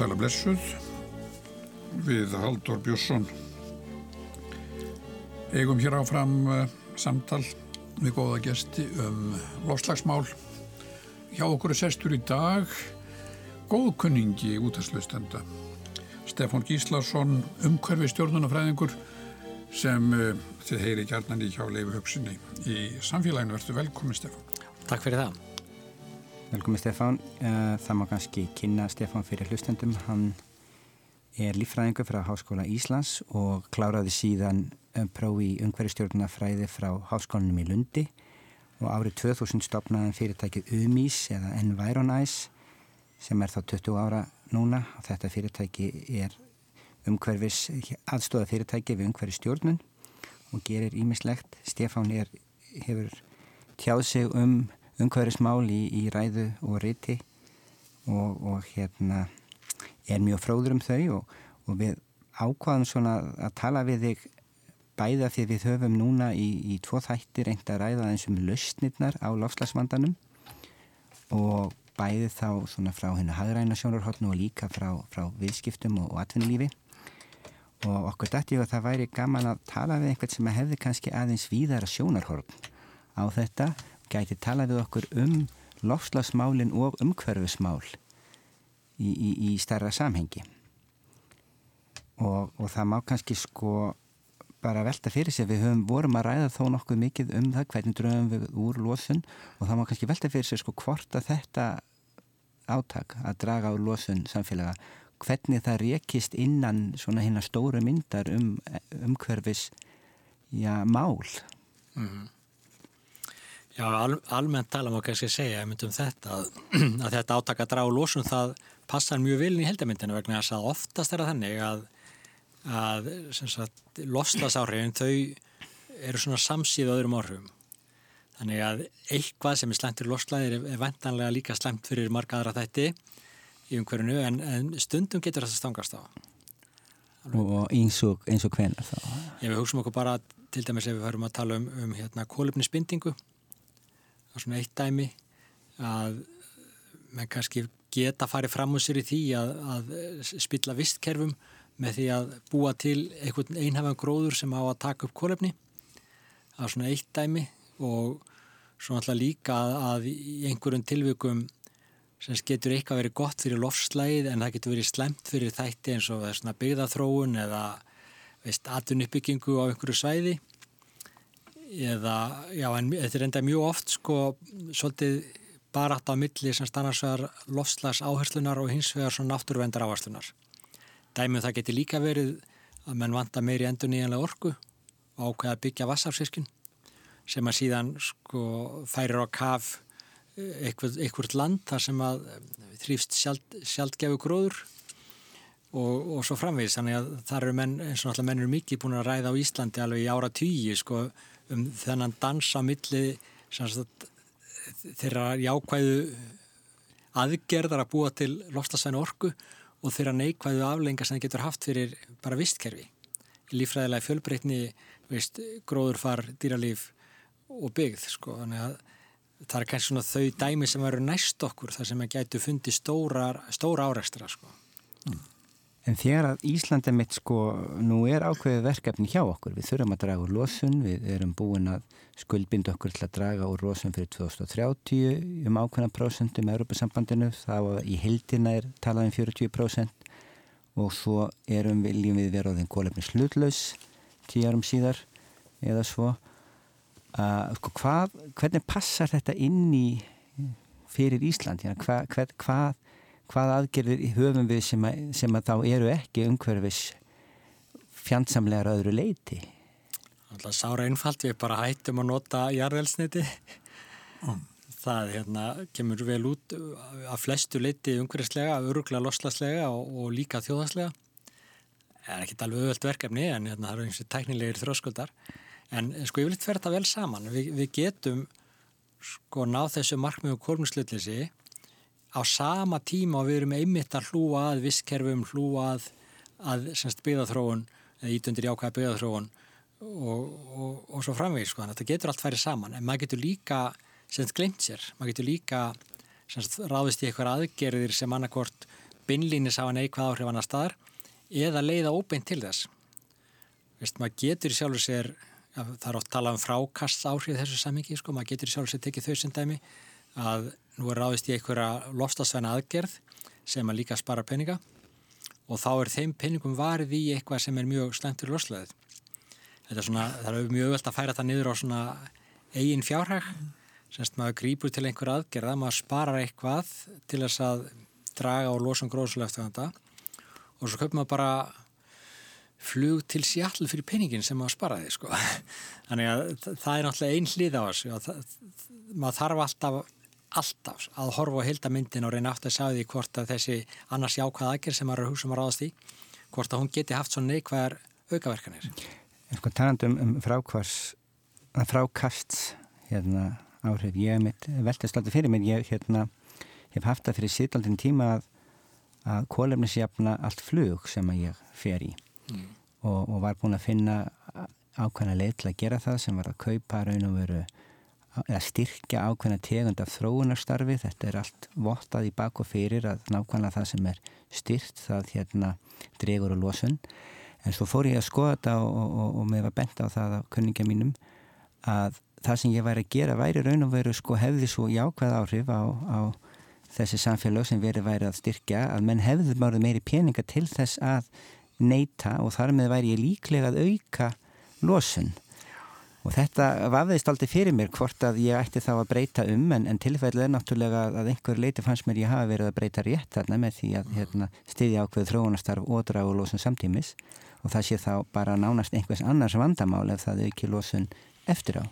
Sæla blessuð við Haldur Björnsson. Eigum hér áfram uh, samtal við góða gesti um lofslagsmál. Hjá okkur er sestur í dag góðkunningi útastlaustenda. Stefán Gíslason, umhverfi stjórnunafræðingur sem uh, þið heyri kjarnan í hjá leifu hugsinni í samfélaginu. Verður velkomin Stefán. Takk fyrir það. Velkomin Stefán. Eh, það má kannski kynna Stefán fyrir hlustendum. Hann er líffræðingur frá Háskóla Íslands og kláraði síðan eh, prófi í umhverfistjórnarfræði frá Háskólanum í Lundi og árið 2000 stopnaði fyrirtækið UMIS eða Environize sem er þá 20 ára núna og þetta fyrirtæki er umhverfis aðstóða fyrirtæki við umhverfistjórnun og gerir ímislegt. Stefán er, hefur tjáð sig um umhverfismál í, í ræðu og riti og, og hérna er mjög fróður um þau og, og við ákvaðum svona að tala við þig bæða því við höfum núna í, í tvo þættir reynd að ræða eins um lausnirnar á lofslagsvandanum og bæði þá svona frá hennu hagræna sjónarhóttnu og líka frá, frá viðskiptum og, og atvinnulífi. Og okkur dætti að það væri gaman að tala við einhvern sem hefði kannski aðeins víðara sjónarhórn á þetta gæti talað við okkur um lofslagsmálinn og umhverfismál í, í, í starra samhengi. Og, og það má kannski sko bara velta fyrir sig, við höfum vorum að ræða þó nokkuð mikið um það hvernig dröfum við úr losun. Og það má kannski velta fyrir sig sko hvort að þetta átak að draga úr losun samfélaga, hvernig það rekist innan svona hérna stóru myndar um umhverfis já, mál. Mm -hmm. Já, al, almennt tala má kannski segja um þetta að, að þetta átaka drá lósun það passar mjög vilin í heldamindinu vegna þess að oftast er það þannig að, að loslasárhefin þau eru svona samsíð öðrum orðum. Þannig að eitthvað sem er slemt fyrir loslaðir er, vendanlega líka slemt fyrir marga aðra þætti í umhverfinu en, en stundum getur þetta stangast á. Og eins og, og hvenar þá? Já, við hugsaum okkur bara til dæmis ef við höfum að tala um, um hérna, kólöfnisbindingu það svona eitt dæmi að menn kannski geta farið fram úr sér í því að, að spilla vistkerfum með því að búa til einhvern einhafan gróður sem á að taka upp kólefni það er svona eitt dæmi og svona alltaf líka að, að í einhverjum tilvikum sem getur eitthvað verið gott fyrir lofslægið en það getur verið slemt fyrir þætti eins og byggðathróun eða veist, atvinnuppbyggingu á einhverju svæði eða, já, en þetta er enda mjög oft sko, svolítið bara átt á milli sem stannarsvegar lofslags áherslunar og hins vegar svona náttúruvendar áherslunar. Dæmið um það geti líka verið að menn vanta meiri endur nýjanlega orku og ákveða að byggja vassafsískin sem að síðan sko færir á kaf einhvert land þar sem að þrýfst sjald, sjaldgefu gróður og, og svo framvegis þannig að þar eru menn eins og náttúrulega menn eru mikið búin að ræða á Íslandi alveg í ára tíu sko um þennan dans á milli þeirra jákvæðu aðgerðar að búa til lofstasvænu orku og þeirra neikvæðu aflengar sem það getur haft fyrir bara vistkerfi. Lífræðilega fjölbreytni, veist, gróðurfar, dýralíf og byggð, sko. Þannig að það er kannski svona þau dæmi sem eru næst okkur þar sem að gætu fundi stóra, stóra árekstra, sko. Mm. En þegar að Íslanda mitt sko, nú er ákveðið verkefni hjá okkur, við þurfum að draga úr losun, við erum búin að skuldbinda okkur til að draga úr losun fyrir 2030 um ákveðna prósentum Europasambandinu, það var í heldina er talað um 40% og svo erum viljum við vera á þenn kólefni slutlaus tíu árum síðar eða svo. Uh, sko, hvað, hvernig passar þetta inn í fyrir Ísland? Hvað, hvað, hvað hvað aðgerðir höfum við sem að, sem að þá eru ekki umhverfis fjandsamlegar öðru leiti? Alltaf sára einfalt, við bara hættum að nota jarðelsniti. Mm. Það hérna, kemur vel út að flestu leiti umhverfislega, öruglega loslaslega og, og líka þjóðaslega. Það er ekkit alveg öðvöld verkefni en hérna, það eru eins og tæknilegir þróskuldar. En sko ég vil þetta vel saman. Vi, við getum sko náð þessu markmiðu kólmslutleysi á sama tíma og við erum einmitt að hlúa að visskerfum, hlúa að, að byggðarþróun eða ítundir jákvæða byggðarþróun og, og, og svo framvegir sko. þetta getur allt færið saman en maður getur líka semst glemt sér, maður getur líka semst ráðist í eitthvað aðgerðir sem annarkort beinlínis á að neikvað áhrif annar staðar eða leiða óbeint til þess. Veist, maður getur sjálfur sér, það er oft talað um frákast áhrif þessu samingi, sko, maður getur sjálfur sér tekið þau sem dæmi að nú er ráðist í einhverja lofstafsvæna aðgerð sem að líka spara peninga og þá er þeim peningum varð í eitthvað sem er mjög slentur losleðið. Þetta er svona, það er mjög öll að færa það niður á svona eigin fjárhæg, semst maður grýpur til einhver aðgerða, maður sparar eitthvað til þess að draga og losa um gróðslega og svo köpum maður bara flug til sjálf fyrir peningin sem maður sparaði sko. þannig að það er náttúrulega einn hlið á þessu maður þarf alltaf alltaf að horfa á heildamyndin og reyna aftur að sjá því hvort að þessi annars jákvæða aðgerð sem maður er húsum að ráðast í hvort að hún geti haft svona neikvæðar aukaverkanir Sko talandum um frákvars frákast hérna, áhrif, ég veltast alltaf fyrir mér, ég hérna, hef haft það fyrir sýtaldin tíma að, að kólefnisjafna allt flug sem að ég fer í mm. og, og var búin að finna ákvæmna leið til að gera það sem var að kaupa raun og veru eða styrkja ákveðna tegund af þróunarstarfi, þetta er allt vottað í bak og fyrir að nákvæmlega það sem er styrt það hérna dregur og losun. En svo fór ég að skoða þetta og, og, og, og með var bent á það á kunningja mínum að það sem ég væri að gera væri raun og veru sko hefði svo jákvæð áhrif á, á þessi samfélag sem verið væri að styrkja að menn hefði márið meiri peninga til þess að neyta og þar með væri ég líklega að auka losun Og þetta vafðist aldrei fyrir mér hvort að ég ætti þá að breyta um en, en tilfellið er náttúrulega að einhver leiti fannst mér ég hafa verið að breyta rétt þarna með því að hérna, stiðja ákveð þróunastarf og draga og losun samtímis. Og það sé þá bara nánast einhvers annars vandamál ef það auki losun eftir á.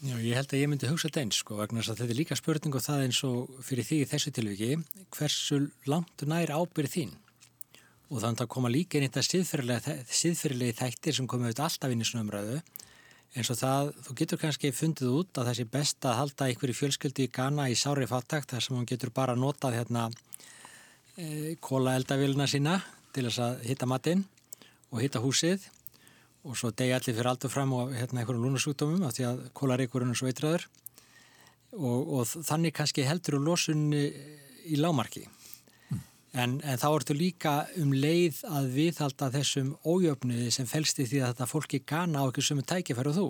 Já, ég held að ég myndi hugsa þetta eins sko vegna þess að þetta er líka spurning og það eins og fyrir því í þessu tilviki hversu langt nær ábyrð þín? Og þannig að koma líka inn í þetta síðferðilegi þættir sem komið auðvitað alltaf inn í svona umræðu eins og það, þú getur kannski fundið út að þessi best að halda í fjölskyldi í Ghana í sári fattakt þar sem hún getur bara notað hérna e, kóla eldavíluna sína til þess að hitta matinn og hitta húsið og svo degi allir fyrir aldur fram og hérna einhverjum lúnasúkdómum af því að kólaríkurinn er svo eitraður. Og, og þannig kannski heldur úr losunni í lámarki En, en þá ertu líka um leið að viðhalda þessum ójöfniði sem fælst í því að þetta fólki gana á ekki sumu tækifæru þú.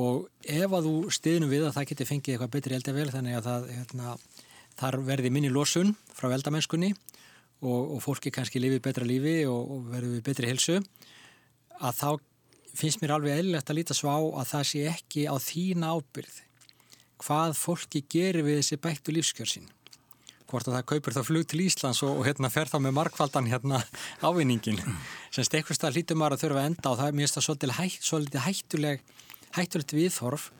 Og ef að þú stiðnum við að það geti fengið eitthvað betri eldavel þannig að það hérna, þar verði minni losun frá eldamennskunni og, og fólki kannski lifið betra lífi og, og verði betri helsu, að þá finnst mér alveg eðlilegt að líta svo á að það sé ekki á þína ábyrð hvað fólki gerir við þessi bættu lífskjörsin hvort að það kaupir þá flug til Íslands og, og hérna fer þá með markvaldan hérna ávinningin sem stekust að hlítum maður að þurfa að enda og það er mjög svolítið, hætt, svolítið hættuleg hættulegt viðþorf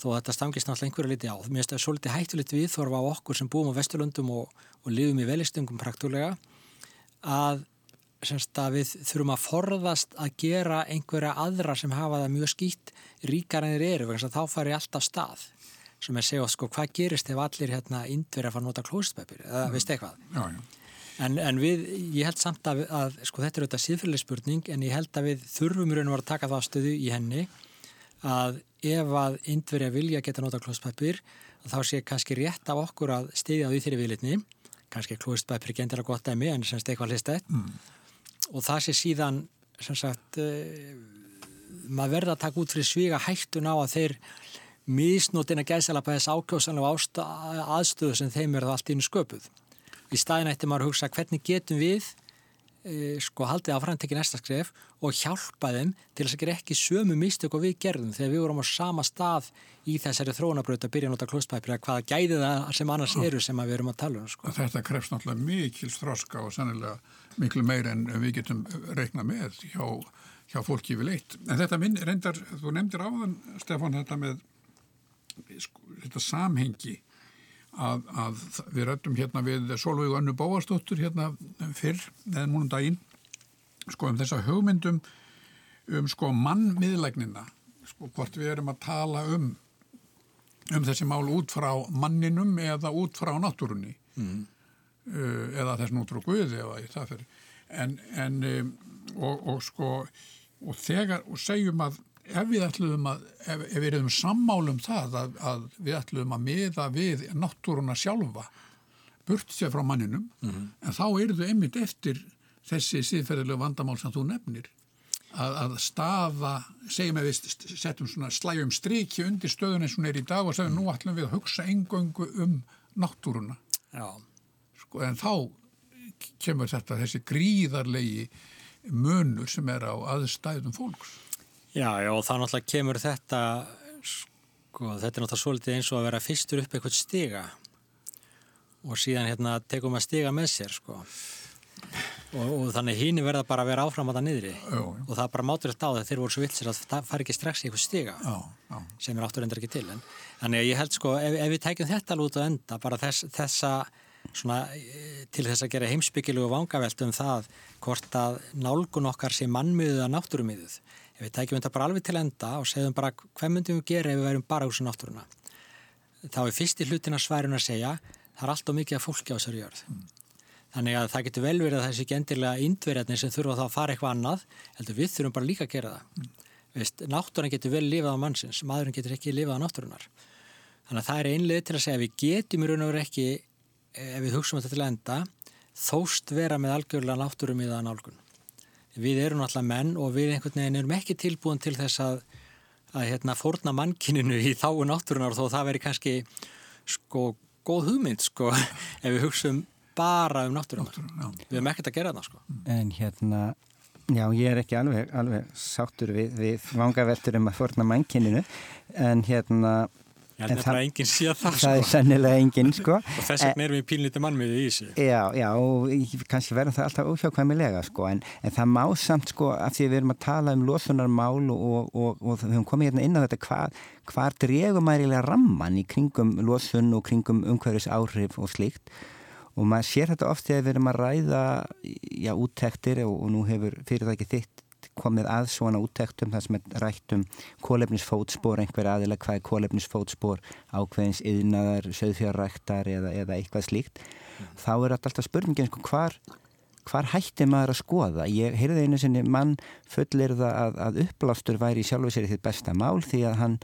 þó að þetta stangist náttúrulega einhverju liti á. Það svolítið hættulegt viðþorf á okkur sem búum á Vesturlundum og, og lifum í velistungum praktúlega að, að við þurfum að forðast að gera einhverja aðra sem hafa það mjög skýtt ríkar en þeir eru, þá fari alltaf stað sem er segjað sko hvað gerist ef allir hérna indverið að fara að nota klóstpapir eða mm. veist eitthvað já, já. En, en við, ég held samt að, að sko þetta er auðvitað síðfæðileg spurning en ég held að við þurfum raun og var að taka það stöðu í henni að ef að indverið vilja geta nota klóstpapir þá sé kannski rétt af okkur að stiðja því þeirri viðlitni kannski klóstpapir ekki endilega gott að mig en semst eitthvað hlistætt mm. og það sé síðan sem sagt uh, maður verða að taka út fyrir svíga hættun á að þeir misnótin að gæsala på þess ákjósanlega aðstöðu sem þeim er það allt inn sköpuð. Í staðin ætti maður að hugsa hvernig getum við e, sko haldið á framtekki næsta skref og hjálpa þeim til þess að gera ekki sömu mistök og við gerðum þegar við vorum á sama stað í þessari þrónabröð að byrja að nota klostpæpir að hvaða gæði það sem annars eru sem við erum að tala um. Sko. Þetta krefst náttúrulega mikil stróska og sannilega miklu meir en við getum reikna með hjá, hjá fólki við leitt. En þetta minn, reyndar, þú nefndir áðan Stefan þetta með þetta samhengi að, að við rættum hérna við Solveig Önnu Báastóttur hérna fyrr eða múnum daginn sko um þessa hugmyndum um sko mannmiðlegnina sko hvort við erum að tala um um þessi mál út frá manninum eða út frá náttúrunni mm. eða þessum út frá Guði eða í það fyrir en, en um, og, og sko og þegar og segjum að ef við ætlum að, ef, ef við erum sammálum það að, að við ætlum að miða við náttúruna sjálfa burt sér frá manninum en þá eru þau einmitt eftir þessi síðferðilegu vandamál sem þú nefnir að, að staða, segjum að við setjum svona slæjum striki undir stöðun eins og hún er í dag og segjum nú ætlum við að hugsa engöngu um náttúruna. Sko, en þá kemur þetta þessi gríðarlegi munur sem er á aðstæðum fólks já, já og þá náttúrulega kemur þetta sko, þetta er náttúrulega svolítið eins og að vera fyrstur upp eitthvað stiga. Og síðan hérna tekum að stiga með sér sko. Og, og þannig hínu verða bara að vera áfram að það niðri. Já, já. og það er bara máturlegt á það þeir voru svo vilsir að það fari ekki strax í eitthvað stiga. Já, sem er áttur endur ekki til en, þannig að ég held sko ef, ef við tækjum þetta alveg út á enda bara þess, þessa svona, eh, til þess að gera heimsbyggilugu vangavelt um það hvort að nálgun okkar sé mannmiðuð að náttúrumiðuð ef við tækjum þetta bara alveg til enda og segjum bara hvað myndum við gera ef við værum bara úr þessu náttúruna þá er fyrst í hlutina sværun að segja það er allt og mikið af fólki á þessari jörð Þannig að það getur vel verið að þessi gendilega indverjarnir sem þurfa þá að fara eitthvað annað, heldur við þurfum bara líka að gera það. Veist, náttúran getur vel lifað á mannsins, maðurinn getur ekki lifað á náttúrunar. Þannig að það er einlega til að segja að við getum í raun og veru ekki, ef við hugsaum þetta til enda, þóst vera með algjörlega náttúrum í það nálgun. Við erum alltaf menn og við einhvern veginn erum ekki tilbúin til þess að, að hérna, fórna mannkininu í þáu náttúrunar þó það veri kannski sko góð hugmynd sko ef við hugsaum bara um náttúrunar. Við hefum ekkert að gera það sko. En hérna, já, ég er ekki alveg, alveg sáttur við, við vangaveltur um að forna mannkinninu, en hérna... Að það er enginn síðan það sko. Það er sennilega enginn sko. Og þess vegna erum við pínlítið mannmiðið í þessu. Já, já, og kannski verðum það alltaf óhjákvæmilega sko, en, en það má samt sko, af því við erum að tala um losunarmál og, og, og, og við höfum komið hérna inn á þetta, hvað hva dregum mærilega ramman í kringum losun og kringum umhverfis áhrif og slíkt og maður sér þetta oft þegar við erum að ræða já, úttektir og, og nú hefur fyrirtæki þitt komið að svona úttektum þar sem er rætt um kólefnisfótspor, einhver aðila hvað er kólefnisfótspor ákveðins yðnaðar, söðfjárræktar eða, eða eitthvað slíkt mm. þá er alltaf spurningin sko, hvar, hvar hætti maður að skoða ég heyrði einu sinni mann fullir það að, að upplástur væri í sjálfu sér þitt besta mál því að hann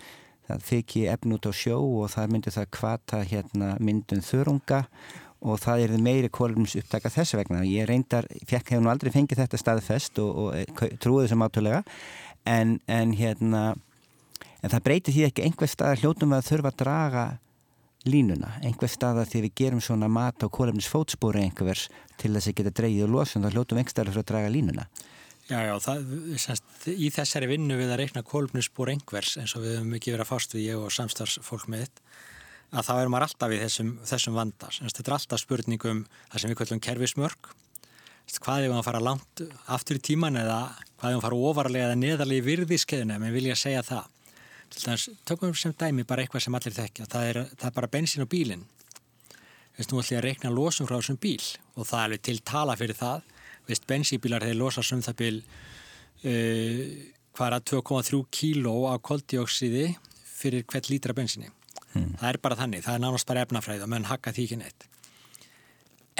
þykji efn út á sjó og það myndi það kvata hérna myndun þörunga og það er meiri kólumins upptaka þess vegna. Ég reyndar, fekk hefur nú aldrei fengið þetta staðfest og, og trúið þessum átulega en, en hérna en það breytir því ekki einhver stað hljótum við að þurfa að draga línuna, einhver stað að því við gerum svona mat á kólumins fótspóri einhvers til þess að geta dreigið og losun, þá hljótum við einhver stað að draga línuna. Já, já, það, semst, í þessari vinnu við að reikna kólumnisspór einhvers eins og við höfum ekki verið að fást við ég og samstarfsfólk með þetta að þá er maður alltaf í þessum, þessum vanda. Þetta er alltaf spurningum það sem við kallum kerfismörk. Hvað er það að fara langt aftur í tíman eða hvað er það að fara ofarlega eða neðarlega í virðiskeðinu, en við vilja segja það. Til dæmis, tökum við sem dæmi bara eitthvað sem allir þekkja. Það er, það er bara bensin og bílinn. Veist, nú ætlum ég að reikna losum frá þessum bíl og það er alveg til tala fyrir það. Veist, bensínbílar þeir losa sem það bíl uh, hvaðra 2,3 kíló á koldioksiði fyrir hvert lítra bensinni. Mm. Það er bara þannig, það er nánast bara efnafræð og menn hakka því ekki neitt.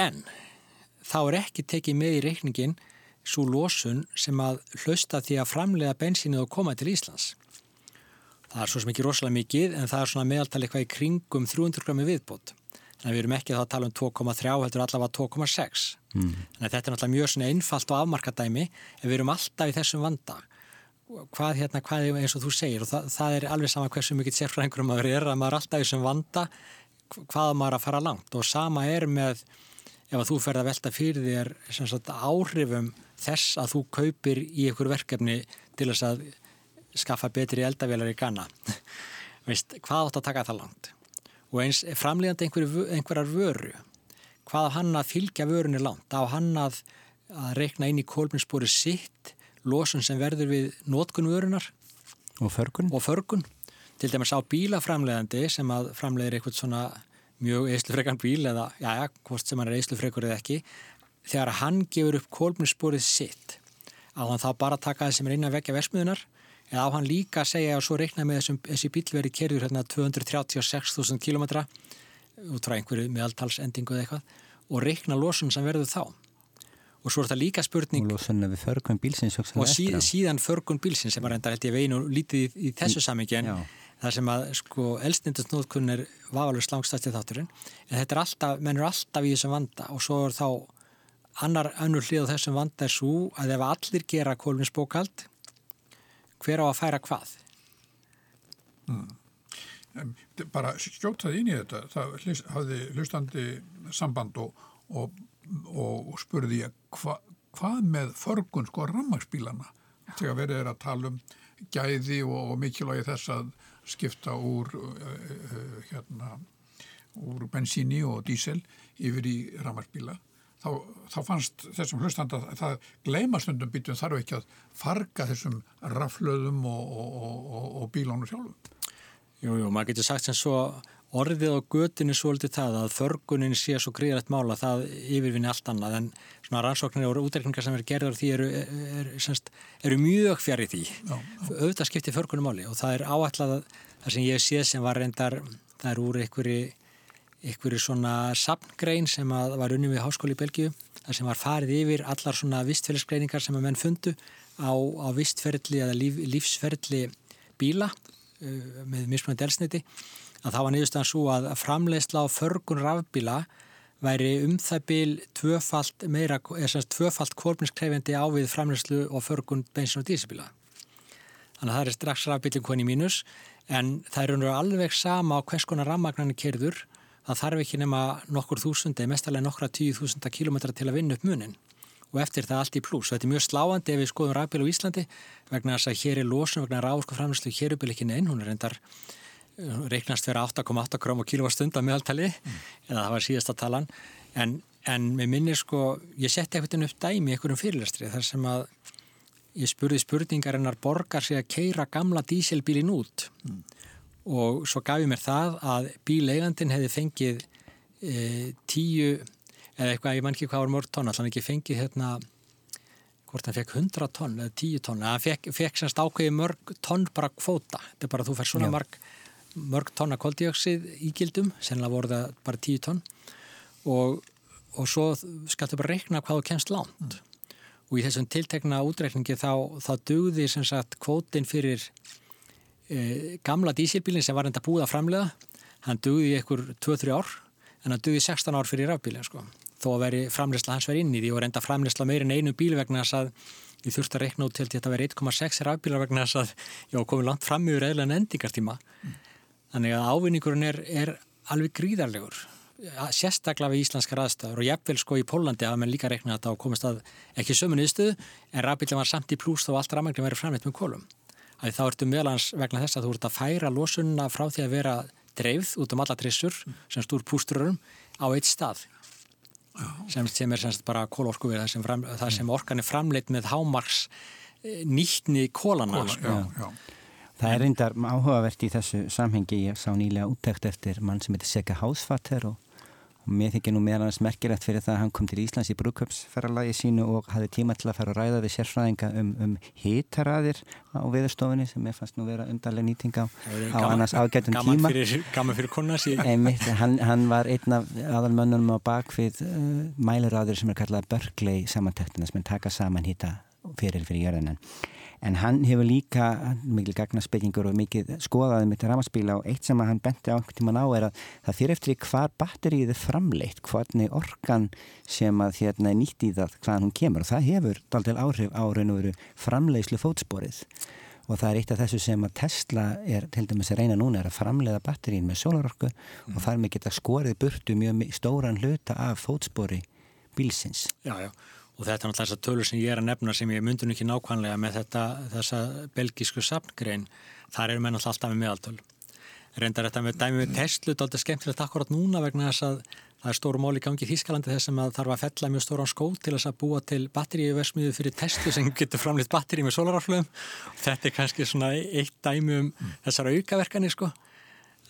En þá er ekki tekið með í reikningin svo losun sem að hlausta því að framlega bensinnið og koma til Íslands. Það er svo sem ekki rosalega mikið en það er svona meðaltal eitthvað í kringum 300 grami viðbót. Þannig að við erum ekki þá að tala um 2,3 heldur allavega 2,6. Mm. Þannig að þetta er náttúrulega mjög svona einfalt og afmarkadæmi en við erum alltaf í þessum vanda hvað, hérna, hvað eins og þú segir og það, það er alveg sama hversu mikið sérfræðingur maður er að maður er alltaf í þessum vanda hvað maður að fara langt. Og sama er með ef að þú ferð að velta fyrir þér sagt, áhrifum þess að þú kaupir í einhver verkefni til þess að skaffa betri eldavélar í Veist, hvað átt að taka það langt? Og eins framlegandi einhver, einhverjar vöru hvað á hann að fylgja vörunni langt? Á hann að, að reikna inn í kólminspóri sitt losun sem verður við nótkun vörunar og förgun. og förgun. Til dæmis á bílaframlegandi sem að framlegir eitthvað svona mjög eislufrekan bíl eða já, já, hvort sem hann er eislufrekur eða ekki þegar hann gefur upp kólminspórið sitt á hann þá bara taka það sem er inn að vekja versmiðunar eða á hann líka að segja og svo reikna með þessum, þessi bíl verið kerður hérna 236.000 km út frá einhverju meðaltalsendingu eða eitthvað og reikna losun sem verður þá og svo er það líka spurning og losunna við förgun bílsins og síð, síðan förgun bílsins sem er enda held ég veginn og lítið í, í þessu samingi en, það sem að sko elstindasnóðkunn er vafalveg slangstæsti þátturinn en þetta er alltaf, menn er alltaf í þessum vanda og svo er þá annar önnur hlið á þessum vanda er svo að ef allir gera kólminsbókald hver á að færa hvað? Mm. Bara skjótaði inn í þetta það hafði hlustandi samband og, og, og, og spurði ég hva, hvað með förgun sko rammagsbílana þegar verið er að tala um gæði og mikilvægi þess að skipta úr uh, uh, hérna úr bensíni og dísel yfir í rammagsbíla þá, þá fannst þessum hlustanda að það gleima stundum býtum þarf ekki að farga þessum raflöðum og bílónu sjálfum. Jú, jú, maður getur sagt sem svo orðið á götinu svolítið það að förgunin sé svo gríðrætt mála það yfirvinni allt annað. En svona rannsóknir og útrekningar sem er gerðar því eru, er, semst, eru mjög fjari því. Já, já. auðvitað skiptir förgunum máli og það er að það sem ég sé sem var reyndar það er úr einhverju einhverju svona sapngrein sem var unni við háskóli í Belgíu það sem var farið yfir allar svona vistfélagsgreiningar sem að menn fundu á, á vistferðli eða líf, lífsferðli bíla uh, með mismunandi elsniti að þá var niðurstaðan svo að framleiðsla á förgun rafbíla væri um það bíl tvöfalt tvöfalt kólminskrefjandi ávið framleiðslu og förgun bensin og dísibíla. Þannig að það er strax rafbílinn koni mínus en það er alveg sama á hvers konar rafmagnarnir kerður það þarf ekki nema nokkur þúsundi, mestalega nokkra tíu þúsunda kilómetra til að vinna upp munin og eftir það allt í pluss. Þetta er mjög sláandi ef við skoðum rafbíl á Íslandi vegna þess að hér er losun vegna ráðsku framleyslu hér reiknast fyrir 8,8 krom og kílóvastund að meðaltali, mm. eða það var síðasta talan, en, en með minni sko, ég setti eitthvað upp dæmi í einhverjum fyrirlestri þar sem að ég spurði spurningarinnar borgar sig að keira gamla díselbílin út mm. og svo gaf ég mér það að bíleigandin hefði fengið e, tíu eða eitthvað, ég man ekki hvað var mörg tónn, allan ekki fengið hérna hvort hann fekk 100 tónn eða 10 tónn, hann fekk, fekk semst ákveði mörg tónn bara kvóta, þetta er bara að þú fær svona Já. marg mörg tonna koldioksið ígildum, sennilega voru það bara 10 tonn og, og svo skattu bara reikna hvað þú kemst lánt mm. og í þessum tiltekna útreikningi þá, þá dugði sem sagt kvótin fyrir e, gamla dísilbílinn sem var enda búið að framlega hann dugði í ekkur 2-3 ár en hann dugði 16 ár fyrir rafbílinn sko. þó að veri framlegsla hans verið inn í því og reynda framlegsla meirinn einu bíl vegna þess að ég þurfti að reikna út til þetta vera 1,6 rafbílar vegna þess að ég á komið langt fram yfir eðlan endingartíma mm. Þannig að ávinningurinn er, er alveg gríðarlegur, sérstaklega við íslenskar aðstæður og jafnvel sko í Pólandi hafa mann líka reiknað þetta og komist að ekki sömu niðurstöðu en rafbílinn var samt í plús þá allt rafmæglinn verið framleitt með kólum. Þá ertu meðlans vegna þess að þú ert að færa losunna frá því að vera dreifð út um alla trissur sem stúr pústururum á eitt stað sem, sem er semst bara kólorku við það sem, fram, það sem orkan er framleitt með hámarks eh, nýttni kólana. Kóla, sko. já, já. Það er reyndar áhugavert í þessu samhengi, ég sá nýlega úttækt eftir mann sem heitir Sega Hausfatter og, og mér þykir nú meðan hans merkilegt fyrir það að hann kom til Íslands í brúköpsferralagi sínu og hafði tíma til að fara að ræða við sérfræðinga um, um hitaraðir á viðurstofunni sem ég fannst nú vera undarlega nýting á, á annars ágætum tíma. Gaman fyrir konar síðan. Hann, hann var einn af aðalmönnunum á bakvið uh, mæluráður sem er kallað Berkeley samantektina sem er taka saman hita fyrir fyrir jörðinan en hann hefur líka mikil gagnarspekingur og mikið skoðaði mitt ramaspíla og eitt sem hann benti á einhvern tíman á er að það fyrir eftir hvað batterið er framleitt, hvernig orkan sem að hérna er nýtt í það hvaðan hún kemur og það hefur daldil áhrif á raun og veru framleiðslu fótsporið og það er eitt af þessu sem að Tesla er til dæmis að reyna núna er að framleiða batterín með sólarorku mm. og þar með geta skorið burtu mjög stóran hluta af fótspori bílsins. Já, já og þetta er náttúrulega þessar tölur sem ég er að nefna sem ég myndun ekki nákvæmlega með þetta þessa belgísku sapngrein þar eru menn alltaf með meðaltöl. Reyndar þetta með dæmi með Tesla þetta er skemmtilegt akkurat núna vegna þess að það er stóru mál í gangi í Þískalandi þess að þarf að fella mjög stóran skó til þess að búa til batteríuversmiðu fyrir Tesla sem getur framleitt batteri með solaraflöðum þetta er kannski svona eitt dæmi um þessar aukaverkani sko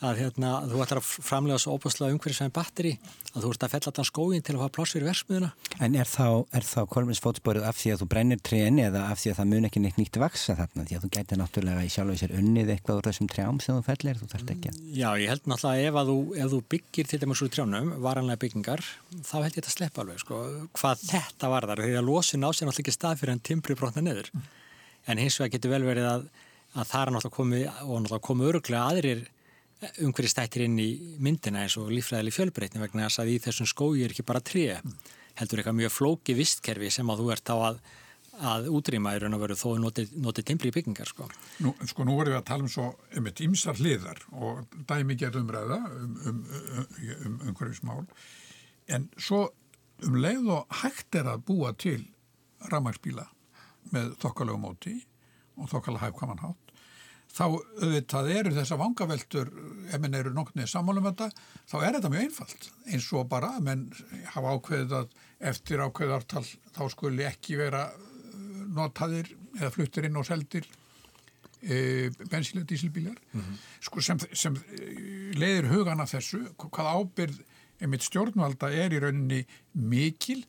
að hérna, þú ætlar að framlega svo óbúslega umhverjusvæðin batteri að þú ert að fella allan skóin til að hafa pláss fyrir versmiðuna. En er þá, þá kolminsfótsporið af því að þú brennir trén eða af því að það mun ekki neitt nýtt vaksa þarna? Því að þú gæti náttúrulega í sjálf og sér unnið eitthvað úr þessum trjám sem þú fellir, þú þarft ekki að... Já, ég held náttúrulega ef, þú, ef þú byggir til dæmis úr trjánum, varanlega byggingar, þá held ég þetta að sleppa alveg, sko, hvað þetta varðar, því að losin á sér náttúrulega ekki stað fyrir en timbri brotna neður. Mm. En hins vegar getur vel verið að að það er náttúrulega komið og náttúrulega komið öruglega aðrir umhverjir stættir inn í myndina eins og lífræðileg fjölbreytni vegna þess að í þessum skói er ekki bara tré heldur eitthvað mjög flóki vistkerfi sem að þú ert á að, að útrýma í raun og veru þó notið noti timbli í byggingar sko. Nú, sko nú vorum við að tala um svo um eitt ymsar hliðar og dæmi gerð umræða um, um, um umhverfismál en svo um leið og hægt er að búa til ramagsbíla með þokkalögum móti og þokkalega hæfkamanhátt þá auðvitað eru þessa vangaveltur ef menn eru nokknið sammálum þetta þá er þetta mjög einfalt eins og bara menn hafa ákveðið að eftir ákveðartal þá skuli ekki vera uh, notaðir eða fluttir inn og seldir e, bensilega dísilbílar mm -hmm. sko sem, sem e, leiðir hugan af þessu hvað ábyrð einmitt stjórnvalda er í rauninni mikil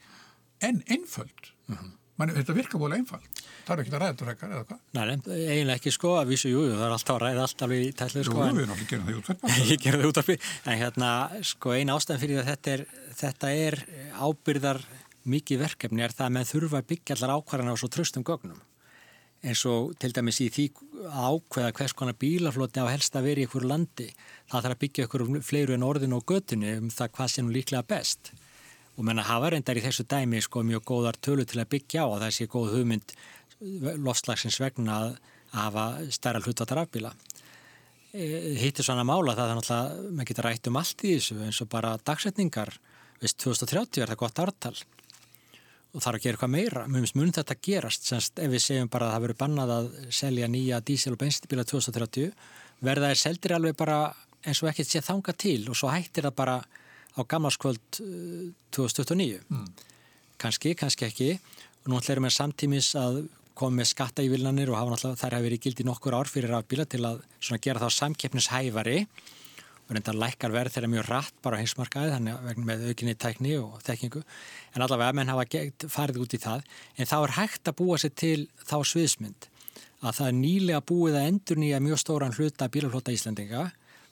en einföld mm -hmm. Man, þetta virkar búin einfalt. Það er ekki að ræða þetta frekar eða hvað? Nei, eiginlega ekki sko að vísu, jú, það er alltaf að ræða alltaf í tællið sko. Jú, við erum að gera það í útvarpi. Ég gera það í útvarpi, en hérna sko eina ástæðan fyrir að þetta er, þetta er ábyrðar mikið verkefni er það að með þurfa að byggja allar ákvarðan á svo tröstum gögnum. En svo til dæmis í því ákveða hvers konar bílaflotni á helst að vera í einhverju landi, það þarf að byggja og menna hafa reyndar í þessu dæmi sko mjög góðar tölu til að byggja á og það sé góð hugmynd lofslagsins vegna að hafa stærra hlutvatar afbíla. E, Hittir svona mála það er náttúrulega, maður getur rætt um allt í þessu eins og bara dagsetningar, veist 2030 er það gott ártal og þarf að gera eitthvað meira. Mjög mun þetta gerast, semst ef við segjum bara að það verður bannað að selja nýja dísil- og bensinbíla 2030, verða er seldir alveg bara eins og ekkert sé þanga til og svo hættir það bara á gamlarskvöld 2029 mm. kannski, kannski ekki. Og nú ætlum við samtímis að koma með skattaívillanir og hafa þær hafi verið gildi nokkur ár fyrir rafbíla til að gera þá samkeppnishæfari. Og reynda að lækkar verð þeirra mjög rætt bara á heimsmarkaði þannig vegna með aukinni tækni og þekkingu. En allavega menn hafa farið út í það. En þá er hægt að búa sér til þá sviðsmynd að það er nýlega búið að endur nýja mjög stóran hluta bílaflota Íslandinga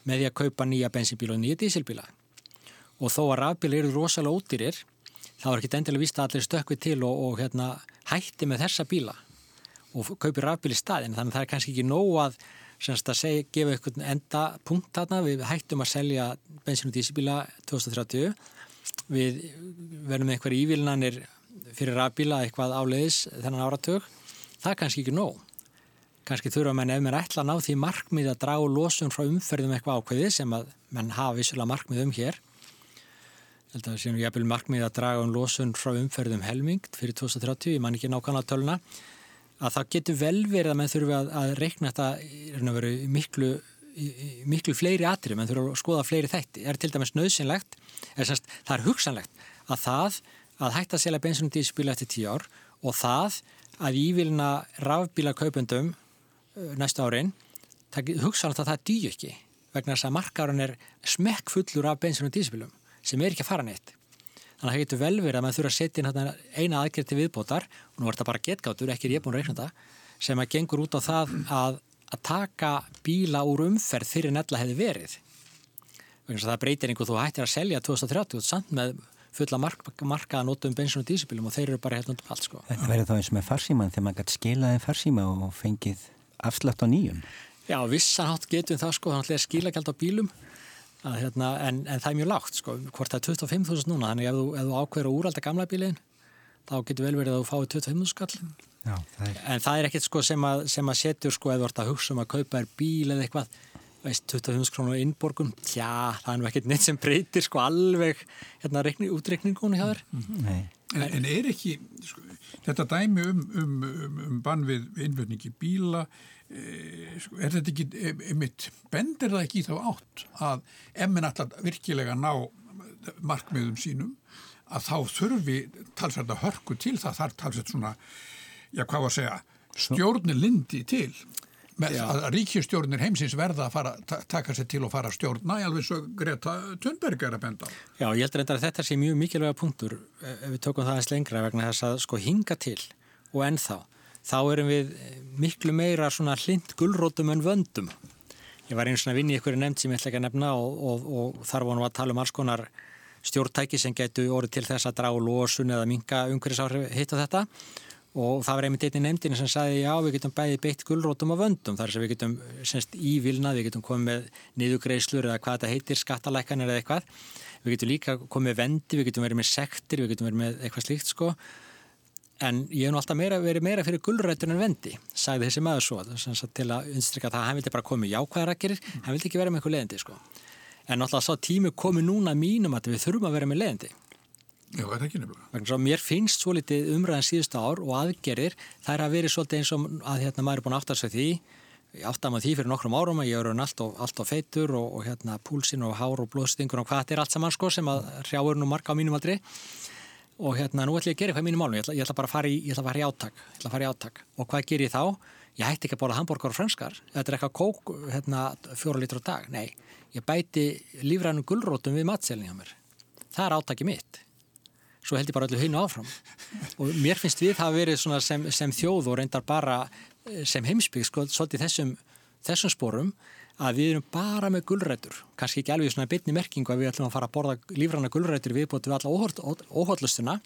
með því að kaupa nýja bensinbíla og nýja dísilbíla og þó að rafbíli eru rosalega ódýrir þá er ekki endilega vist að allir stökku til og, og hérna, hætti með þessa bíla og kaupi rafbíli staðin þannig að það er kannski ekki nóg að, að segja, gefa einhvern enda punkt þarna. Við hættum að selja bensin og dísibíla 2030 við verðum með einhverja ívilnanir fyrir rafbíla eitthvað áleiðis þennan áratug. Það er kannski ekki nóg. Kannski þurfa menn ef mér ætla að ná því markmið að draga lósun frá umferðum eitthvað ákveði sem að menn hafa vissulega markmið um hér held að það sé nú jæfnvel markmið að draga um losun frá umferðum helmingt fyrir 2030, ég man ekki nákvæmlega töluna, að það getur vel verið að menn þurfi að, að reikna þetta miklu, miklu fleiri atri, menn þurfi að skoða fleiri þætti. Er til dæmis nöðsynlegt, er semst, það er hugsanlegt að það að hætta að selja bensunum dísbíla eftir tíu ár og það að ívilna rafbíla kaupendum næsta árin, hugsanlegt að það dýju ekki vegna þess að markarun er smekk fullur af bensunum dísbílum sem er ekki að fara neitt. Þannig að það getur vel verið að maður þurfa að setja inn eina aðgerð til viðbótar og nú er þetta bara getgátur, ekki er ég búin að reikna þetta, sem að gengur út á það að, að taka bíla úr umferð fyrir nella hefði verið. Það breytir einhver þú hættir að selja 2030 samt með fulla mark, markaða nótum bensin og dísibílum og þeir eru bara hérna undir allt sko. Þetta verður þá eins með farsíman þegar maður gæti skilaði farsíma og fengið afslátt á nýjum. Já, vissanhátt getum það sko, þannig að skila gælt á bílum að, hérna, en, en það er mjög lágt sko, hvort það er 25.000 núna þannig ef þú, ef þú ákveður að úralda gamla bílin þá getur vel verið að þú fáið 25.000 skall. Já, það er... en það er ekkert sko, sem, að, sem að setjur sko, ef þú ert að hugsa um að kaupa er bíl eða eitthvað veist, 25 krónu innborgun tja, það er nú ekkert neitt sem breytir sko alveg hérna útreikningunni hjá þér. Nei. En, en er ekki sko, þetta dæmi um, um, um, um bann við innflutningi bíla er þetta ekki, einmitt, bendir það ekki í þá átt að ef minn alltaf virkilega ná markmiðum sínum að þá þurfi talsvært að hörku til það þarf talsvært svona, já hvað var að segja, stjórnir lindi til með já. að ríkjastjórnir heimsins verða að fara, taka sér til og fara að stjórna alveg svo Greta Thunberg er að benda Já, ég held að þetta sé mjög mikilvæga punktur ef við tökum það eins lengra vegna þess að sko hinga til og ennþá þá erum við miklu meira svona hlind gullrótum en vöndum. Ég var einu svona vinn í einhverju nefnd sem ég ætla ekki að nefna og, og, og þar vorum við að tala um alls konar stjórntæki sem getur orðið til þess að draga lósun eða minga umhverjus áhrif hitt og þetta og það var einmitt einni nefndin sem sagði já við getum bæði beitt gullrótum og vöndum þar sem við getum semst ívilnað, við getum komið niðugreislur eða hvað þetta heitir, skattalækanir eða eitthvað. Við getum líka komið vendi, við getum verið með sektir, við getum verið með eitthvað slíkt sko. En ég hef nú alltaf meira, verið meira fyrir gullrættur en vendi, sagði þessi maður svo, til að unstrykka það, hann vildi bara komið jákvæðarakkerir, hann vildi ekki vera með eitthvað leðindi sko. En alltaf sá tími komið núna mínum að við þurfum að vera með leðindi. Já, það er ekki nefnilega. Mér finnst svo litið umræðan síðustu ár og aðgerir, það er að vera svolítið eins og að hérna, maður er búin að átta sig því, ég átta maður því fyrir nokkrum árum að ég er alltaf, alltaf feitur og, og hérna, púlsin og hár og blóðstingur og hvað þetta er allt saman sko, sem að hrjáur nú marga á mínum aldri og hérna nú ætlum ég að gera eitthvað í mínum málum, ég ætla, ég ætla bara að fara í, að fara í áttak, ég ætla að fara í áttak og hvað ger ég þá? Ég hætti ekki að bóla hambúrgar og franskar, þetta er eitthvað kók hérna fjóra lítur á dag, nei, ég bæti lífrænum gullrótum við matselni á mér, það er áttakið mitt. Svo held ég bara öllu hreinu áfram. Og mér finnst við það að verið sem, sem þjóð og reyndar bara eh, sem heimsbygg sko, svolítið þessum, þessum sporum að við erum bara með gullrætur kannski ekki alveg svona bitni merkingu að við ætlum að fara að borða lífranna gullrætur viðbótið við alla óhóllustuna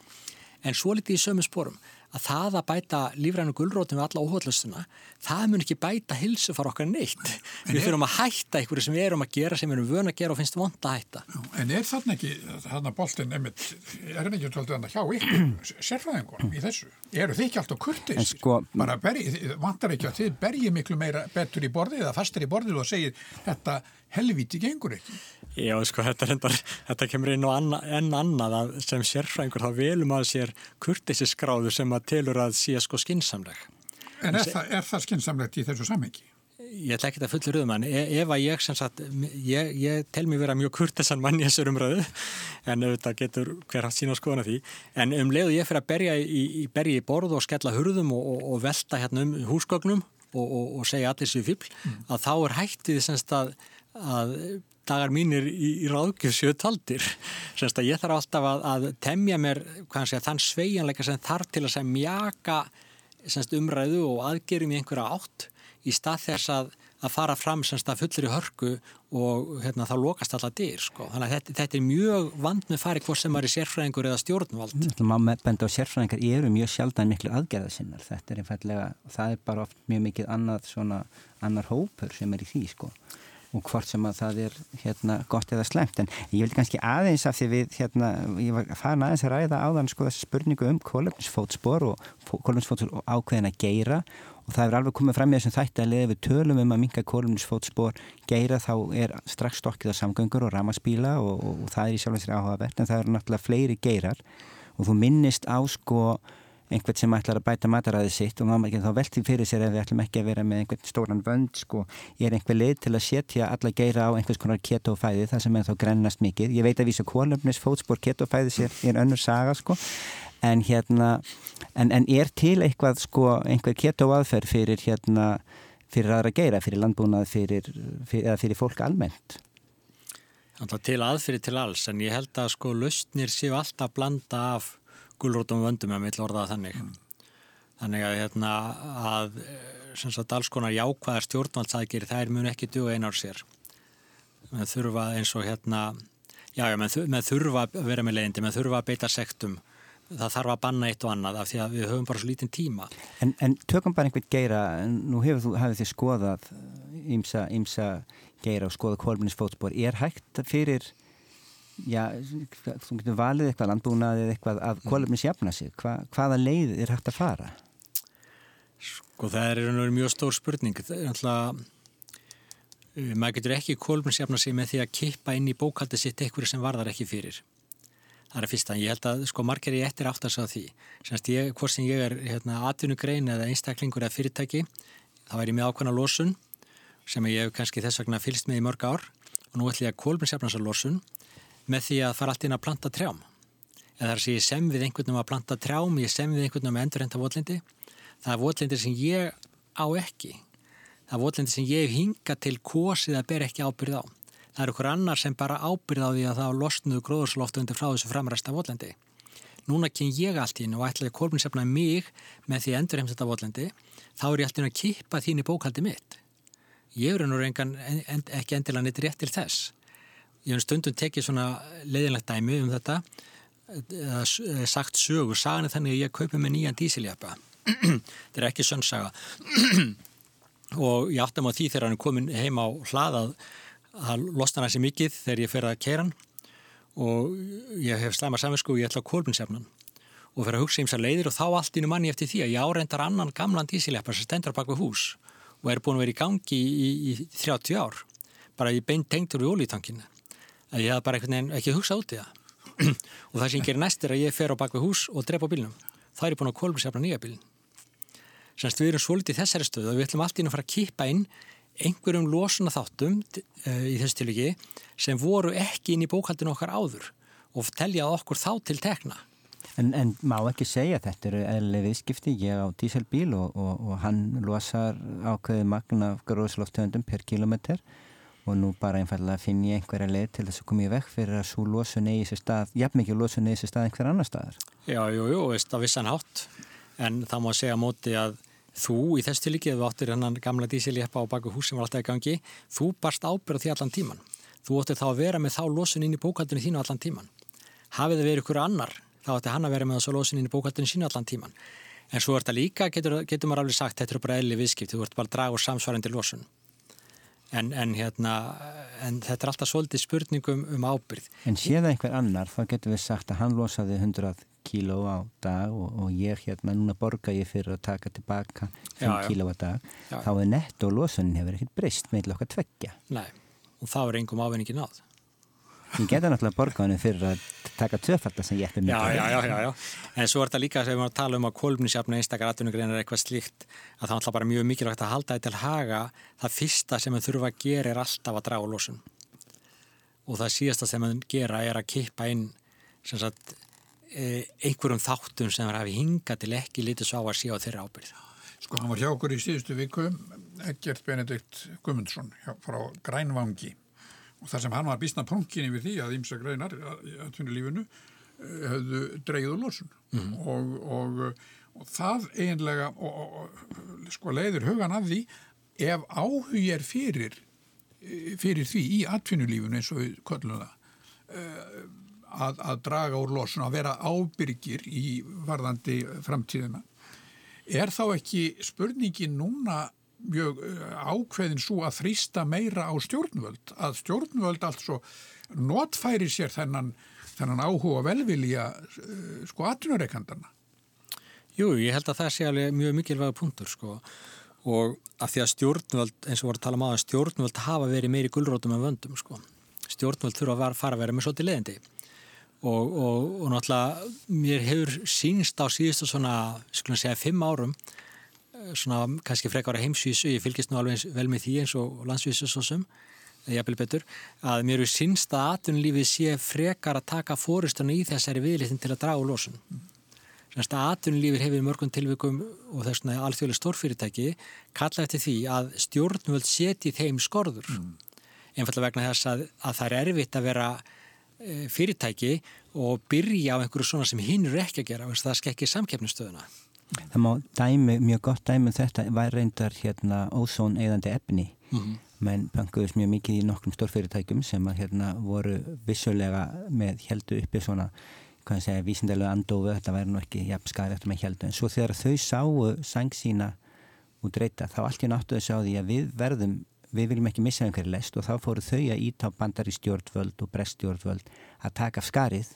en svo litið í sömu sporum að það að bæta lífrænu gullrótum við alla óhóllustuna, það mun ekki bæta hilsu fara okkar neitt. En við þurfum að hætta einhverju sem við erum að gera, sem við erum vöna að gera og finnst vond að hætta. En er þarna ekki, þarna boltin, einmitt, er hann ekki tóltið að hjá ykkur sérfræðingunum í þessu? Eru þið ekki alltaf kurtis? Sko, Bara bergi, vantar ekki að þið bergi miklu meira betur í borðið eða fastir í borðið og segir þetta helvíti gengur ekki? Já, sko, þetta, reyndar, þetta kemur inn á anna, enn annað að sem sérfræðingur þá velum að sér kurtisisgráðu sem að telur að sé sko skinsamleg. En er, það, er það skinsamlegt í þessu samhengi? Ég ætla ekki að fullur um hann. E, ef að ég sem sagt, ég, ég tel mér vera mjög kurtisan mann í þessar umröðu en auðvitað getur hver haft sína skoðan að því. En um leiðu ég fyrir að berja í, í, berja í borð og skella hurðum og, og, og velta hérna um húsgögnum og, og segja allir sér fíbl, mm. að þá er hættið semst að, að dagar mínir í, í ráðgjöf séu taldir. Semst að ég þarf alltaf að, að temja mér sé, þann sveianleika sem þarf til að segja mjaka semst, umræðu og aðgerum í einhverja átt í stað þess að, að fara fram semst að fullir í hörku og hérna, þá lokast alltaf dyr. Sko. Þannig að þetta, þetta er mjög vand með fari hvort sem er í sérfræðingur eða stjórnvald. Má benda á sérfræðingar eru mjög sjaldan miklu aðgerðasinnar. Þetta er einfallega, það er bara oft mjög mikið annað svona annar hópur sem er í því sko og hvort sem að það er hérna gott eða slemt en ég vil kannski aðeins af því við hérna, ég var farin aðeins að ræða áðan sko þessi spurningu um kólumsfótspor og kólumsfótspor ákveðin að geira og það er alveg komið fram í þessum þætti að leða við tölum um að minka kólumsfótspor geira þá er strax stokkið á samgöngur og ramaspíla og, og, og það er í sjálf og sér áhugavert en það eru náttúrulega fleiri geirar og þú minnist á sko einhvern sem ætlar að bæta mataræði sitt og maður ekki þá velti fyrir sér ef við ætlum ekki að vera með einhvern stóran vönd sko, ég er einhver leið til að setja alla geira á einhvers konar ketofæði það sem er þá grennast mikið, ég veit að vísa kólöfnis fótspór ketofæði sér er önnur saga sko, en hérna en, en er til eitthvað sko einhver ketoaðferð fyrir hérna fyrir aðra geira, fyrir landbúnað fyrir, fyrir, eða fyrir fólk almennt? Alltaf til aðfyrir til alls en ég held að sko lausnir séu alltaf blanda af gulrótum vöndum ef við orðaða þannig. Mm. Þannig að, hérna, að sagt, alls konar jákvæðar stjórnvaldsaðgeri þær mun ekki duga einar sér. Með þurfa eins og hérna, já, já, með þurfa að vera með leiðindi, með þurfa að beita sektum. Það þarf að banna eitt og annað af því að við höfum bara svo lítinn tíma. En, en tökum bara einhvern geira, nú hefur þið skoðað ímsa, ímsa geira og skoðað kólminnisfótspor. Er hægt fyrir já, þú getur valið eitthvað landbúnað eða eitthvað að kólumins jafna sig. Hva, hvaða leið er hægt að fara? Sko það er mjög stór spurning. Það er alltaf eh, maður getur ekki kólumins jafna sig með því að kippa inn í bókaldi sitt eitthvað sem varðar ekki fyrir. Það er fyrsta, ég held að sko margir ég eftir átt að sá því. Semst ég, hvort sem ég er hérna, atvinnugrein eða einstaklingur eða fyrirtæki þá er ég með ákveðna losun sem ég hef kannski þess vegna fylst með í mörg ár. Og nú ætlum ég að kólminsjafnasa losun með því að fara allt inn að planta trjám. Eða þar sé ég sem við einhvern veginn að planta trjám, ég sem við einhvern veginn að endurrenta votlindi. Það er votlindi sem ég á ekki. Það er votlindi sem ég hinga til kosið að ber ekki ábyrð á. Það er okkur annar sem bara ábyrð á því að það losnuðu gróðursloftu undir frá þessu framræsta votlindi. Núna kyn ég allt inn og ætlaði korfinsefna mig með því endurremst þetta votlindi, þá er ég allt inn að kippa þín í bókaldi mitt. Ég eru nú reyngan ekki endilega neitt rétt til þess ég hef stundum tekið svona leiðinlegt dæmi um þetta eða sagt sögur, sagan er þannig að ég kaupi með nýjan dísiljapa þetta er ekki sönnsaga og ég áttum á því þegar hann er komin heim á hlaðað að losna hann sér mikið þegar ég fer að keira hann. Og ég hef slæma saminsku og ég ætla á kólpinsefnan og fer að hugsa eins að leiðir og þá allt innu manni eftir því að ég áreindar annan gamlan dísileppar sem stendur bak við hús og er búin að vera í gangi í, í, í 30 ár bara í beint tengtur við ólítankinu að ég haf bara ekki hugsað út í það. Og það sem ég gerir næst er að ég fer á bak við hús og drepa bílnum. Þá er búin að kólpinsefna nýja bílin Semst við erum svolítið þessari stöðu og við ætlum alltaf inn að fara að kýpa inn einhverjum losuna þáttum uh, í þessu tilviki sem voru ekki inn í bókaldinu okkar áður og telja okkur þá til tekna. En, en má ekki segja þetta eru eðlega viðskipti, ég á díselbíl og, og, og hann losar ákveði magna af gróðsloftöndum per kilometr og nú bara einfallega finn ég einhverja leið til þess að koma í vekk fyrir að svo losun eigi sér stað, jafn mikið losun eigi sér stað einhver annar staðar. Já, jú, jú, veist að vissan hátt en það má segja móti að þú í þess tilíki ef þú áttir hennan gamla dísiljeppa á baku hús sem var alltaf í gangi, þú barst ábyrð því allan tíman. Þú óttir þá að vera með þá losun inn í bókaldinu þínu allan tíman. Hafið það verið ykkur annar, þá ætti hann að vera með þessu losun inn í bókaldinu sínu allan tíman. En svo er þetta líka, getur, getur maður alveg sagt, þetta er bara eðli viðskipt, þú ert bara að draga úr samsvarandi losun. En, en, hérna, en þetta er alltaf svolítið spurningum um ábyrð. En séða einhver annar, þá getur við sagt að hann losaði 100 kíló á dag og, og ég hérna, núna borga ég fyrir að taka tilbaka 5 kíló á dag, já. þá er netto losunin hefur ekkert breyst með okkar tveggja. Nei, og þá er einhverjum ávinningi náð. Ég geta náttúrulega borga hann fyrir að taka tvöfalda sem ég eftir mig. Já, já, já, já, en svo er þetta líka sem við varum að tala um að kolumnisjafna einstakar atvinnugrein er eitthvað slíkt að það er alltaf bara mjög mikilvægt að halda þetta til haga það fyrsta sem við þurfum að gera er alltaf að draga losun og það síðasta sem við gera er að kippa inn sagt, e, einhverjum þáttum sem við hafi hingað til ekki lítið svo á að síða á þeirra ábyrð. Sko hann var hjá okkur í síðustu viku Egert Benedikt Gumundsson frá Grænvangi og þar sem hann var bísna punkin yfir því að ímsa greinar í atvinnulífinu höfðu eh, dreigð úr lósun mm. og, og, og það eiginlega og, sko leiður hugan af því ef áhug er fyrir fyrir því í atvinnulífinu eins og við köllum það eh, að, að draga úr lósun að vera ábyrgir í varðandi framtíðina er þá ekki spurningin núna mjög eh, ákveðin svo að þrýsta meira á stjórnvöld að stjórnvöld altså notfæri sér þennan, þennan áhuga velvilja eh, sko atvinnureikandana Jú, ég held að það sé alveg mjög mikilvæga punktur sko. Og að því að stjórnvöld, eins og voru að tala um aðan stjórnvöld hafa verið meiri gullrótum en vöndum sko. Stjórnvöld þurfa að fara að vera með svolítið leðindi og, og, og náttúrulega mér hefur sínst á síðustu svona, skulum segja, fimm árum svona kannski frekar að heimsvísu, ég fylgist nú alveg vel með því eins og landsvísu svo sem, jafnvel betur, að mér er sínst að atvinnulífið sé frekar að taka fórustunni í þessari viðlitin til að draga úr losun. Þannig að atvinnulífið hefur mörgum tilvikum og þess vegna alþjóðlega stórfyrirtæki kalla eftir því að stjórnvöld seti þeim skorður. Mm. Einfallega vegna þess að, að það er erfitt að vera e, fyrirtæki og byrja á einhverju svona sem hinn eru ekki að gera, það skekkir samkeppnistöðuna. Það má dæmi, mjög gott dæmi um þetta var reyndar hérna ósón eðandi efni mm -hmm. menn bankuðist mjög mikið í nokkrum stórfyrirtækjum sem að hérna voru vissulega með heldu uppi svona hvað segja, vísindarlega andofu, þetta væri nú ekki jafn skæði eftir með heldu, en svo þegar þau sáu sang sína út reyta þá allt í náttuðu sá því að við verðum við viljum ekki missa einhverju lest og þá fóru þau að ítá bandar í stjórnvöld og breststjórnvöld að taka skarið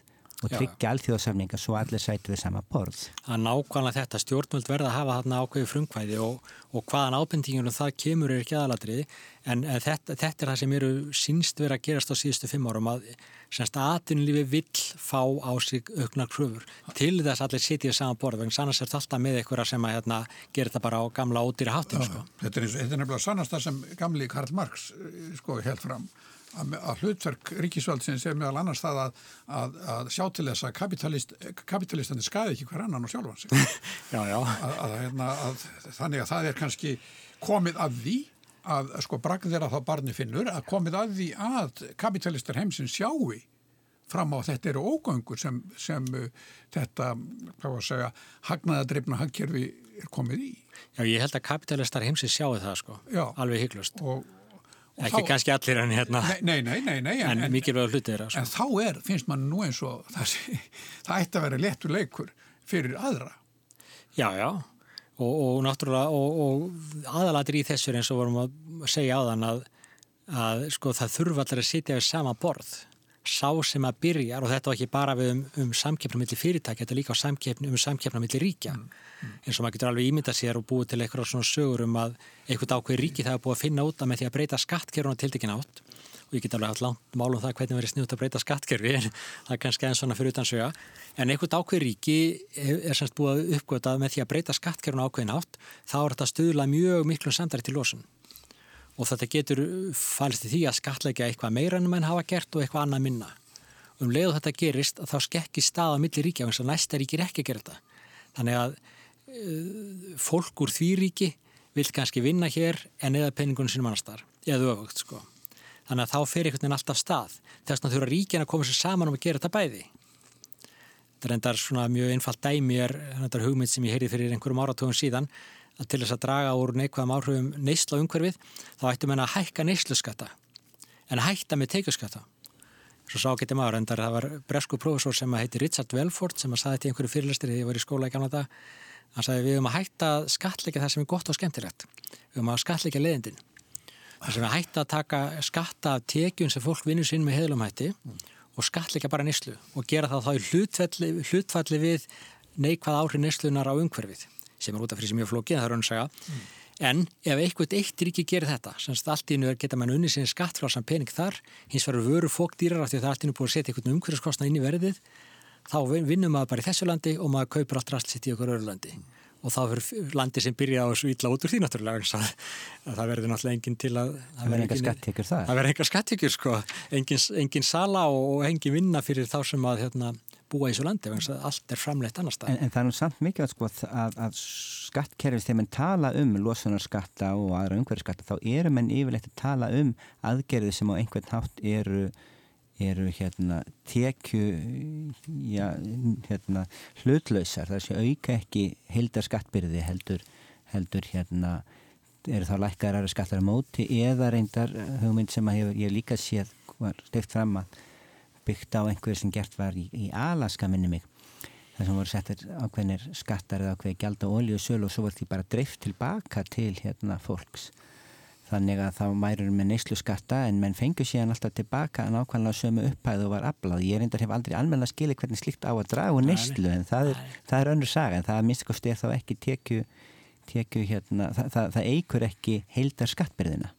og tryggja allþjóðsamninga svo allir sætu við sama borð. Það er nákvæmlega þetta stjórnvöld verða að hafa þarna ákveði frumkvæði og, og hvaðan ábendingunum það kemur er ekki aðalatri en þetta, þetta er það sem eru sínst verið að gerast á síðustu fimm árum að semst aðtunlífi vill fá á sig auknar kröfur til þess að allir sitja í sama borð vegna sannast er þetta alltaf með einhverja sem að hérna, gera þetta bara á gamla ódýri háttin. Sko. Þetta er, er nefnilega sannast það sem gamli Karl Marx eh, sko, held fram að, að hlutverk ríkisvöldsins er meðal annars það að, að, að sjá til þess að kapitalist, kapitalistandi skaði ekki hver annan og sjálfan sig já, já. Hérna, þannig að það er kannski komið að því að sko bragðir að þá barni finnur að komið að því að kapitalistar heimsins sjáu fram á þetta eru ógöngur sem, sem uh, þetta, hvað var að segja hagnaðadreifna hagkerfi er komið í Já, ég held að kapitalistar heimsins sjáu það sko, Já. alveg hygglust og Ekki þá, kannski allir en hérna. Nei, nei, nei, nei En, en mikilvæg hluti er það En þá er, finnst mann nú eins og það, það ætti að vera lettur leikur fyrir aðra. Já, já. Og, og náttúrulega og, og aðalatir í þessu eins og vorum að segja á þann að, að sko það þurfa allir að sitja við sama borð sá sem að byrjar og þetta var ekki bara við um, um samkeppna millir fyrirtæki, þetta er líka samkeppna, um samkeppna millir ríkja. Mm, mm. eins og maður getur alveg ímynda sér og búið til eitthvað svona sögur um að eitthvað ákveð ríki það er búið að finna út að með því að breyta skattkeruna til ekki nátt og ég get alveg hatt langt mál um það hvernig verið snjútt að breyta skattkerfi en það er kannski einn svona fyrir utan söga en eitthvað ákveð ríki er semst búið að uppgöta með því að breyta skattkeruna ákveðin átt þá er þetta stuðla mjög miklu samdari til losun og þetta getur fælst í því að skatleika eitthvað meira en mann hafa gert og eitthvað annað minna. Um leiðu þetta gerist þá skekki stað á milli ríkja og næsta ríki er ekki að gera þetta. Þannig að uh, fólk úr því ríki vil kannski vinna hér en eða penningunum sínum annar starf, eða öfugt sko. Þannig að þá fer einhvern veginn alltaf stað. Þess vegna þurfa ríkina að koma sér saman um að gera þetta bæði. Þetta er endar svona mjög einfalt dæmi er hugmynd sem ég heyri fyrir einhverjum áratugum síðan að til þess að draga úr neikvæðum áhrifum neysla umhverfið þá ættum við að hækka neysluskatta en hætta með teikjaskatta svo sá getið maður en það var bresku profesor sem heiti Richard Welford sem að saði í einhverju fyrirlistir þegar ég var í skóla í gamla dag hann saði við höfum að hætta skatleika það sem er gott og skemmtilegt. Við höfum að skatleika leðindin þar sem við hætta að taka skatta af tekjun sem fólk vinnur sín með heðlumhætti og skatleika bara neyslu og gera það þá í hlutfalli, hlutfalli við neikvæð áhrif neyslunar á umhverfið sem er út af fyrir sem mjög flókið, það er raun að segja mm. en ef eitthvað eitt ríki gerir þetta semst allt í nú geta mann unni sinni skattflásam pening þar, hins vegar veru fókdýrar af því að það er allt í nú búið að setja einhvern umhverjaskostna inn í verðið, þá vinnum maður bara í þessu landi og maður kaupir allt rastlsitt í okkur öru landi mm. og þá fyrir landi sem byrja á þessu ítla út úr því náttúrulega það verður náttúrulega engin til að verður það verður enga skattíkur sko engin, engin sem að búa í þessu landi allt er framleitt annar stað en, en það er samt mikið sko, að, að skattkerfis þegar mann tala um losunarskatta og aðra umhverfiskatta þá eru mann yfirlegt að tala um aðgerði sem á einhvern hátt eru eru hérna tekju já, hérna hlutlausar, það sé auka ekki heldar skattbyrði heldur heldur hérna eru þá lækkar aðra skattar á móti eða reyndar hugmynd sem að hefur, ég líka séð var stift fram að byggt á einhverju sem gert var í, í Alaska minni mig þar sem voru settir ákveðnir skattar eða ákveði gjald á olju og sölu og svo voru því bara dreift tilbaka til hérna fólks. Þannig að þá mærur með neyslu skatta en menn fengur síðan alltaf tilbaka en ákveðanlega sömu upphæðu var afláð ég reyndar hef aldrei almenna skili hvernig slikt á að draga úr neyslu en það er, það er önnur saga en það minnst kosti þá ekki tekju, tekju hérna, það, það, það eigur ekki heildar skattbyrðina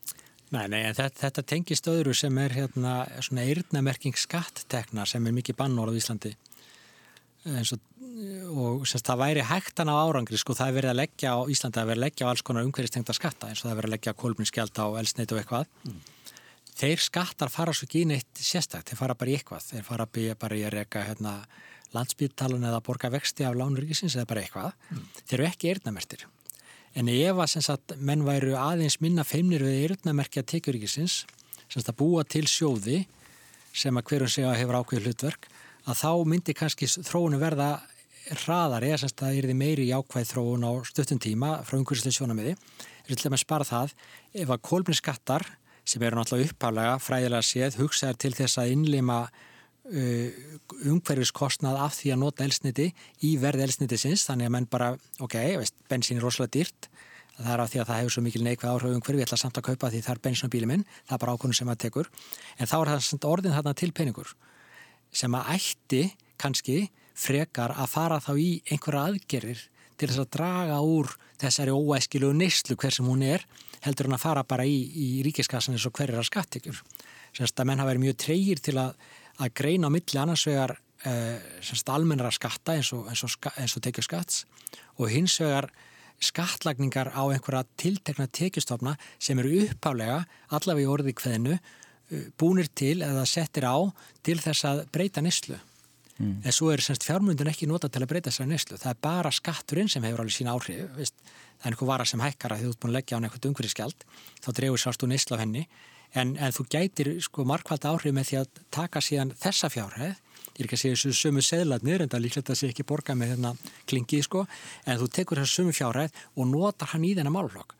Nei, nei, þetta, þetta tengist öðru sem er hérna svona eirnamerking skattekna sem er mikið bannorð á Íslandi. Og, og semst, það væri hægtan á árangri sko það er verið að leggja á Íslandi að verið að leggja á alls konar umhverjastengta skatta eins og það er verið að leggja kolminskjald á elsneit og eitthvað. Mm. þeir skattar fara svo ekki í neitt sérstakt, þeir fara bara í eitthvað. Þeir fara bara í að reyka hérna, landsbyttalun eða borga vexti af lánurikisins eða bara eitthvað, mm. þeir eru ekki eirnamertir En ef að sagt, menn væru aðeins minna feimnir við eirðnamerkja tekjuríkisins, semst að búa til sjóði sem að hverjum segja hefur ákveð hlutverk, að þá myndi kannski þróunu verða hraðar eða semst að erði meiri ákveð þróun á stöttum tíma frá umhverfislega sjónamiði. Það er til að spara það ef að kólminskattar sem eru náttúrulega upphálega fræðilega séð hugsaðar til þess að innlima umhverfiskostnað af því að nota elsniti í verð elsniti sinns þannig að menn bara, ok, veist, bensín er rosalega dýrt. Það er af því að það hefur svo mikil neikvæð áhrif umhverfi, ég ætla samt að kaupa því það er bensín á bíli minn, það er bara ákvörnum sem að tekur. En þá er það orðin þarna til peningur sem að ætti kannski frekar að fara þá í einhverja aðgerir til þess að draga úr þessari óæskilu neyslu hver sem hún er heldur hann að fara bara í, í ríkiskassan eins og hverjara skattekjur semst að menn hafa verið mjög treyir til að að greina á milli annars vegar eh, almennara skatta eins og, eins og, eins og tekið skatts og hins vegar skattlagningar á einhverja tiltekna tekjustofna sem eru uppálega allavega í orði hverðinu eh, búnir til eða settir á til þess að breyta nýslu. Mm. En svo er semst fjármundin ekki nota til að breyta þessari nýslu. Það er bara skatturinn sem hefur alveg sína áhrif. Veist? Það er einhver vara sem hækkar að þú ert búin að leggja á einhvert umhverfiskjald, þá drefur úr nýslu á henni en, en þú gætir sko markvælt áhrif með því að taka síðan þessa fjárhæð. Ég er ekki að segja þessu sömu seðladnir en það er líklegt að það sé ekki borga með hérna klingi sko, en þú tekur þessu sömu fjárhæð og notar hann í þennan málflokk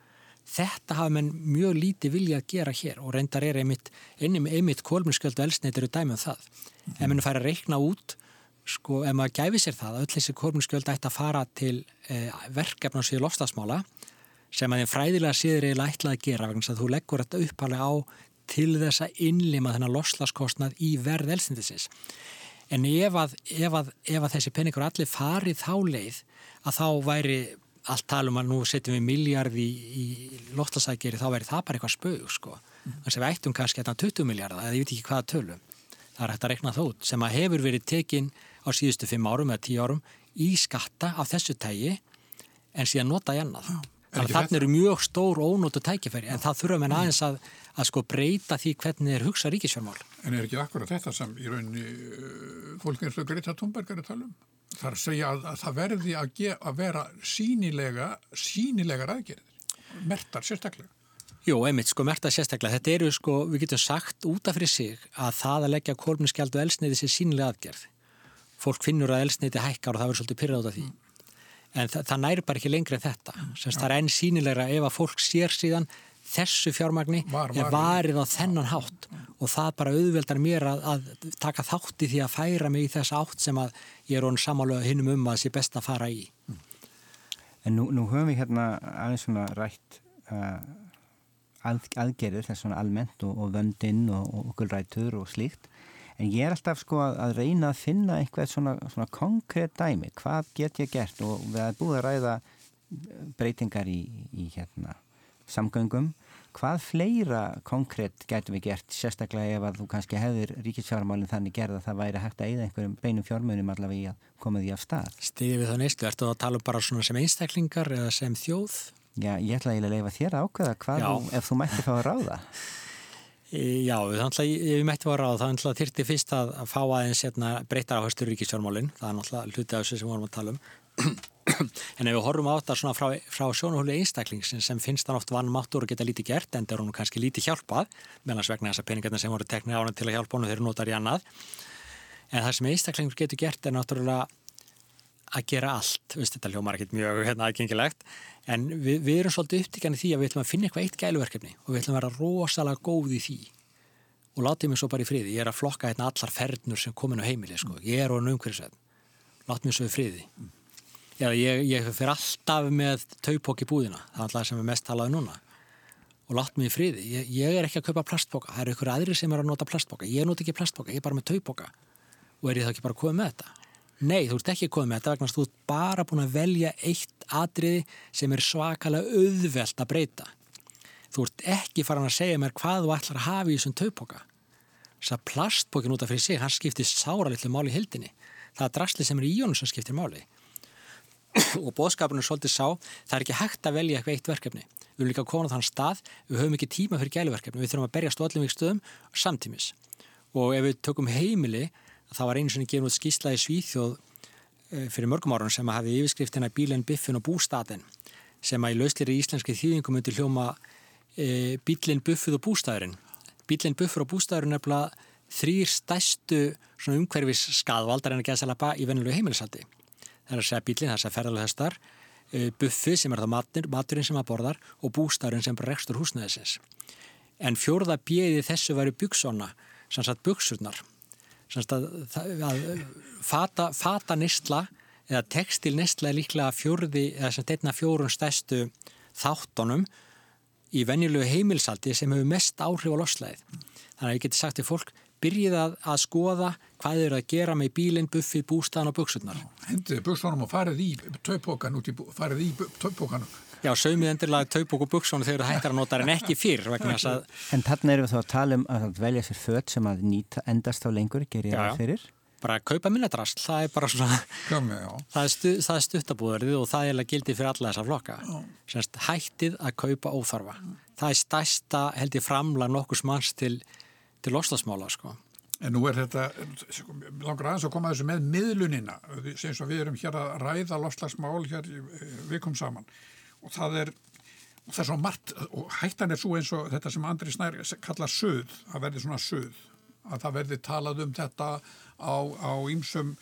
þetta hafa menn mjög lítið vilja að gera hér og reyndar er einmitt einmitt kólminskjöldu elsneitt eru dæmið um það. Mm -hmm. ef menn fær að reikna út sko, ef maður gæfi sér það að öll þessi kolumniskjöld ætti að fara til eh, verkefna og síðu lofstafsmála sem að þeim fræðilega síður eiginlega ætlað að gera vegna að þú leggur þetta upphálega á til þess að innlima þennan lofslagskostnað í verð elstindisins. En ef að, ef, að, ef að þessi peningur allir farið þá leið að þá væri allt talum að nú setjum við miljard í, í lofslagsækjeri þá væri það bara eitthvað spög sko. Þannig að við ættum kannski að 20 miljard eða ég veit ekki hvaða tölum. Það er hægt að rekna þótt sem að hefur verið tekin á síðustu fimm árum eða tíu árum í skatta af þessu tægi en síðan nota í annað. Þannig að þarna eru mjög stór ónótu tækifæri en það þurfa menn aðeins að, að sko breyta því hvernig þeir hugsa ríkisjármál. En er ekki akkurat þetta sem í rauninni uh, fólk eins og Greta Thunberg er að tala um? Það er að segja að, að það verði að, ge, að vera sínilega, sínilegar aðgerðir, mertar sérstaklega. Jú, einmitt, sko, mertar sérstaklega. Þetta eru, sko, við getum sagt útaf fyrir sig að það að leggja kolmniskjald og elsneiti sé sínilega aðgerð. Fólk finnur að elsneiti hækkar og það verður svolítið pyrrað út af því en það, það næri bara ekki lengri en þetta. Semst það er enn sínilegra ef að fólk sér síðan þessu fjármagni var, var, er varið. á þennan hátt. Og það bara auðveldar mér að, að taka þátti því að færa mig í þess átt sem að ég er samálega hinnum um að sé best að fara í. En nú, nú höfum við hérna aðeins svona rætt uh, að, aðgerður þess svona almennt og, og vöndinn og, og okkurrætur og slíkt en ég er alltaf sko að, reyna að finna eitthvað svona, svona konkrétt dæmi. Hvað get ég gert? Og við erum búið að ræða eh, breytingar í, í hérna, samgöngum. Hvað fleira konkrétt getum við gert? Sérstaklega ef að þú kannski hefur ríkisfjármálinn þannig gerða að það væri hægt að eða einhverjum beinum fjármönum allavega í að koma því af stað. Stíði við þá neistu, ertu að tala bara svona sem einstaklingar eða sem þjóð? Já, ég ætla að leifa þér ákveða hvað þú, ef þú mætti fá að ráða Já, þannig að ef við mættum að ráða þá þannig að þyrti fyrst að fá aðeins hérna, breytar áherslu ríkisjármálinn, það er náttúrulega hluti af þessu sem við vorum að tala um. En ef við horfum á þetta svona frá, frá sjónuhóli einstaklingsins sem finnst hann oft vannmáttur og geta lítið gert en það er hann kannski lítið hjálpað meðan vegna þessar peningarna sem voru teknið ánum til að hjálpa hann og þeir notar í annað. En það sem einstaklingur getur gert er náttúrulega að gera allt, Vist, þetta hljómar ekkert mjög hérna, aðgengilegt, en við, við erum svolítið upptíkani því að við ætlum að finna eitthvað eitt gæluverkefni og við ætlum að vera rosalega góð í því. Og látið mér svo bara í friði, ég er að flokka hérna allar fernur sem komin á heimili, sko. ég er orðin umhverfisveð, látið mér svo í friði. Já, ég, ég fyrir alltaf með taupók í búðina, það er alltaf sem er mest talaði núna. Og látið mér í friði, ég, ég er ekki að kaupa plastbóka, það eru ykkur aðri sem er að nota plastbóka, ég nota ekki plastbóka, ég er bara með taupóka og er ég þá ekki bara að koma með þetta? Nei, þú ert ekki komið með þetta vegna þú ert bara búin að velja eitt atriði sem er svakalega auðvelt að breyta. Þú ert ekki farin að segja mér hvað þú ætlar að hafa í þessum taupoka. Þess að plastpokin út af fyrir sig, hann skiptir sára litlu máli í hildinni. Það er drasli sem er í jónu sem skiptir máli. og bóðskapurinn er svolítið sá, það er ekki hægt að velja eitthvað eitt verkefni. Við höfum líka konað þann stað, við höfum ekki tíma fyrir gæluverkefni, við þurfum að berja það var einu svona gefn út skísla í Svíþjóð eh, fyrir mörgum árun sem hafi yfirskriftina bílinn, biffin og bústatin sem að í lauslir í íslenski þýðingum myndi hljóma e, bílinn, buffið og bústæðurinn. Bílinn, buffur og bústæðurinn er bara þrýr stæstu umhverfis skadvaldar en að geða selapa í vennilegu heimilisaldi. Það er að segja bílinn, það er að segja ferðarlega hestar, e, buffið sem er það matur, maturinn sem að borðar og bústæðurinn sem bara rekstur húsnæðisins. En fjórða bíði þessu væri byggsona, sem sagt byggsurnar að, að fata, fata nýstla eða textil nýstla er líklega fjörði eða sem teitna fjórun stæstu þáttonum í venjulegu heimilsaldi sem hefur mest áhrif á loslæðið. Þannig að ég geti sagt til fólk byrjið að, að skoða hvað þau eru að gera með bílinn, buffið, bústaðan og buksurnar. Hendið buksunum og farið í taupókan út í, farið í taupókanum. Já, saumið endurlega taupók og buksunum þegar það hættar að nota en ekki fyrr vegna þess að... En þarna erum við þá að tala um að velja sér fött sem að nýta endast á lengur, ger ég það fyrir? Bara að kaupa minnadrast, það er bara svona... Kjömi, það er, stu, er stuttabúðarið og það er gildið fyrir alla þessa flokka. Sérst, hættið að kaupa óþarfa. Það er stæsta, held ég, framla nokkus manns til, til lostasmála, sko. En nú er þetta, sko, langar aðeins að koma að þessu með miðlunina, sem við erum hér að ræða lofslagsmál hér vikum saman og það er, og það er svo margt og hættan er svo eins og þetta sem Andri Snær kallar söð, það verður svona söð að það verði talað um þetta á, á ýmsum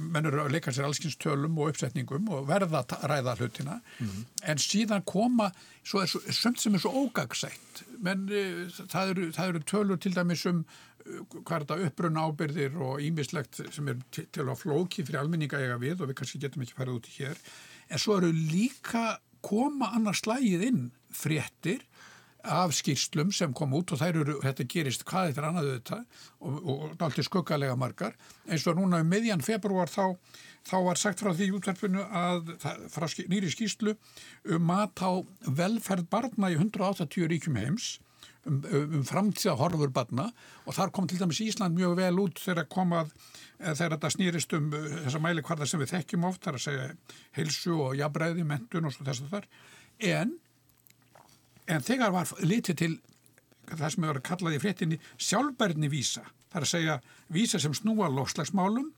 mennur að leika sér allskynst tölum og uppsetningum og verða að ræða hlutina mm. en síðan koma svo er sömt sem er svo ógagsætt menn það eru, það eru tölur til dæmis um hvað er þetta upprunna ábyrðir og ímislegt sem er til, til að flóki fyrir almenninga eiga við og við kannski getum ekki farið út í hér en svo eru líka koma annars slægið inn fréttir af skýrslum sem kom út og þær eru, þetta gerist hvað þetta er annað þetta og, og alltaf skuggalega margar. Eins og núna um miðjan februar þá, þá var sagt frá því útverfinu að frá ský, nýri skýrslu um mat á velferð barna í 180 ríkjum heims um, um, um framtíða horfur barna og þar kom til dæmis Ísland mjög vel út þegar komað eh, þegar þetta snýrist um eh, þessa mæli hvarða sem við þekkjum oft, þar að segja heilsu og jafnbreiði, mentun og svo þess að þar en En þegar var litið til það sem hefur kallað í fréttinni sjálfbærni vísa, það er að segja vísa sem snúa lofslagsmálum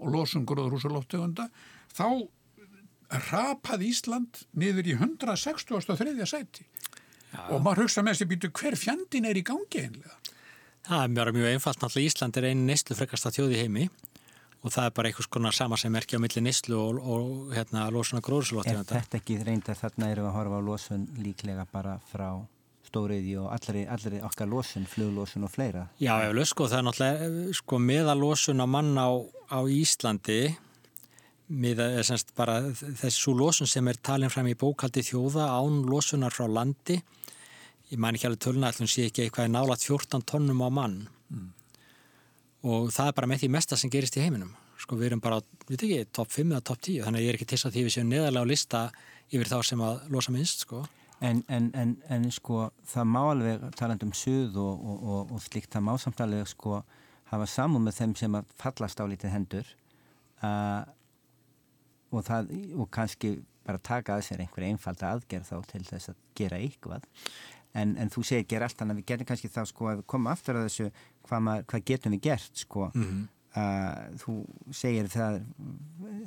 og losungur og rúsalóftegunda, þá rapaði Ísland niður í 163. sæti Já. og maður hugsa með þessi býtu hver fjandin er í gangi einlega? Það er mjög, mjög einfalt, náttúrulega Ísland er einu neistlu frekasta þjóði heimi og það er bara einhvers konar sama sem merkja á milli nýslu og, og hérna losuna gróðurslótt Er þetta ekki reynda þarna eru að horfa á losun líklega bara frá stóriði og allri, allri okkar losun, fluglosun og fleira? Já, eftir sko, það er náttúrulega sko meðalosun á mann á, á Íslandi með semst bara þessu losun sem er talin fram í bókaldi þjóða án losunar frá landi. Ég mæn ekki alveg töluna, allum sé ekki eitthvað nálat 14 tonnum á mann. Mm. Og það er bara með því mesta sem gerist í heiminum. Sko við erum bara, við veit ekki, top 5 eða top 10 þannig að ég er ekki til að því við séum neðarlega á lista yfir þá sem að losa minnst sko. En, en, en, en sko það má alveg taland um suð og, og, og, og slikt það má samtalið sko hafa samum með þeim sem að fallast á lítið hendur. Uh, og það og kannski bara taka að sér einhverja einfalda aðgerð þá til þess að gera eitthvað en, en þú segir gera allt þannig að við getum kannski þá sko að komum aftur að þessu hvað, maður, hvað getum við gert sko mm -hmm. uh, þú segir það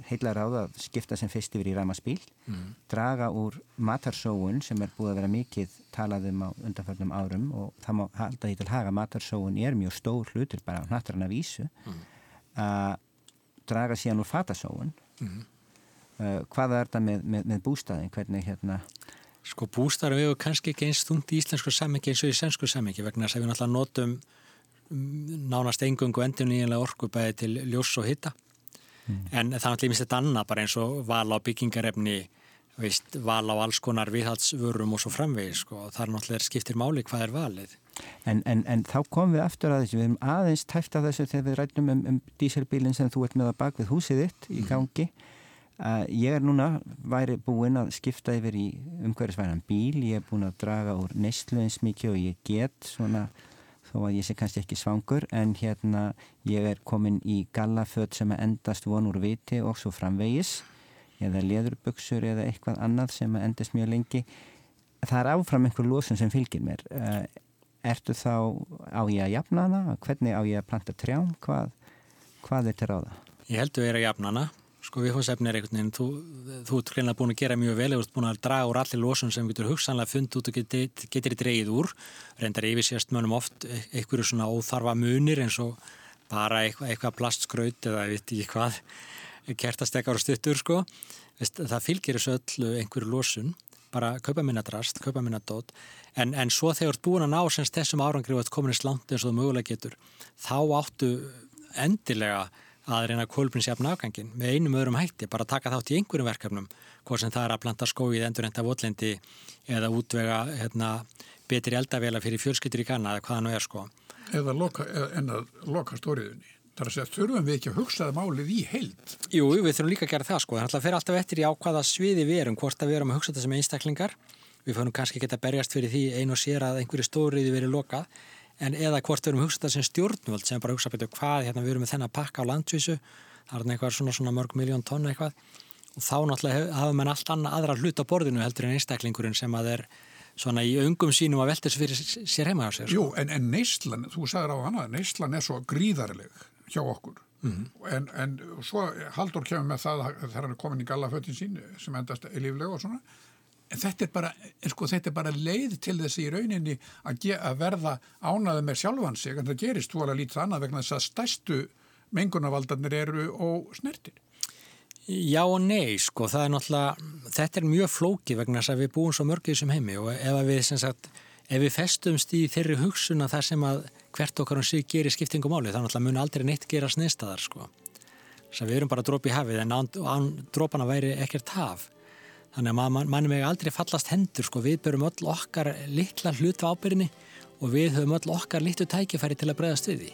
heila ráð að skipta sem fyrst yfir í ræmaspíl mm -hmm. draga úr matarsóun sem er búið að vera mikið talað um á undanförnum árum og það má halda því til haga matarsóun er mjög stór hlutur bara á nattarna vísu mm -hmm. uh, draga síðan úr fatasóun uh, hvaða er þetta með, með, með bústæðin hvernig hérna Sko bústæðar við hefur kannski ekki eins þungt í íslensku sammingi eins og í svensku sammingi vegna þess að við náttúrulega notum nánast engungu endur nýjanlega orku bæði til ljós og hitta mm. en það er náttúrulega minnst þetta annað bara eins og val á byggingarefni veist, val á alls konar viðhaldsvörum og svo framvegis sko. það er náttúrulega skiptir máli hvað er valið En, en, en þá komum við aftur að þessu við erum aðeins tæft af þessu þegar við rættum um, um díselbílinn sem þú ert með að bak við húsið þitt í mm. Uh, ég er núna væri búinn að skipta yfir í umhverjusvæðan bíl. Ég er búinn að draga úr neyslu eins mikið og ég get svona þó að ég sé kannski ekki svangur. En hérna ég er komin í gallaföld sem endast von úr viti og svo framvegis. Eða leðurböksur eða eitthvað annað sem endast mjög lengi. Það er áfram einhver lósun sem fylgir mér. Eh, ertu þá á ég að jafna hana? Hvernig á ég að planta trjám? Hvað, hvað er til ráða? Ég held að vera að jafna hana sko viðfóðsefni er einhvern veginn, þú, þú ert hljóðinlega búin að gera mjög vel, þú ert búin að draga úr allir lósun sem getur hugsanlega fundið út og getur, getur dreigið úr, reyndar yfirsérst mönum oft einhverju svona óþarfa munir eins og bara eitthvað, eitthvað plastskraut eða ég veit ekki hvað kertastekar og stuttur sko. Það fylgir þessu öllu einhverju lósun bara kaupa minna drast, kaupa minna dót. En, en svo þegar þú ert búin að ná semst þessum árangri og þetta komin í slant eins og þú mögulega getur þá áttu endilega að reyna kólprinsjafn afgangin með einum öðrum hætti, bara taka þátt í einhverjum verkefnum, hvað sem það er að planta skóið endurrenta votlendi eða útvega hérna, betri eldavela fyrir fjölskyttur í kanna eða hvaða nú er sko. Eða loka, en að loka stóriðunni. Það er að segja, þurfum við ekki að hugsaða málið í heild? Jú, við þurfum líka að gera það sko. Það fyrir alltaf eftir í ákvaða sviði við erum, hvort að við erum að hugsa þetta sem einstaklingar. Við fannum kannski geta berjast fyrir því einu og sér að einhverju stóriði verið lokað en eða hvort við erum hugsað þetta sem stjórnvöld sem bara hugsa betur hvað, hérna við erum með þennan pakka á landsvísu, það er eitthvað svona, svona mörg miljón tonn eitthvað og þá náttúrulega hafa menn allt annað aðra hlut á borðinu heldur en einstaklingurinn sem að er svona í öngum sínum að velta fyrir sér heima á sér. Sko. Jú, en, en neyslan, þú sagður á hana, neyslan er svo gríðarleg hjá okkur mm -hmm. en, en svo Haldur kemur með það þegar hann er komin í gallafötin sín sem endast í líflega og svona þetta er bara, sko, þetta er bara leið til þessi í rauninni að, að verða ánaði með sjálfan sig en það gerist þú alveg lítið annað vegna þess að stærstu mengunavaldarnir eru og snertir. Já og nei, sko, það er náttúrulega, þetta er mjög flóki vegna þess að við búum svo mörgir sem heimi og ef við, sagt, ef við festumst í þeirri hugsun að það sem að hvert okkar um sig gerir skiptingum máli, þá náttúrulega mun aldrei neitt gera snistadar, sko. Þess að við erum bara drópi í hafið en án, án drópana væri ekkert haf. Þannig að mann man með aldrei fallast hendur, sko, við börum öll okkar litla hlut á ábyrjunni og við höfum öll okkar litlu tækifæri til að bregðast við því.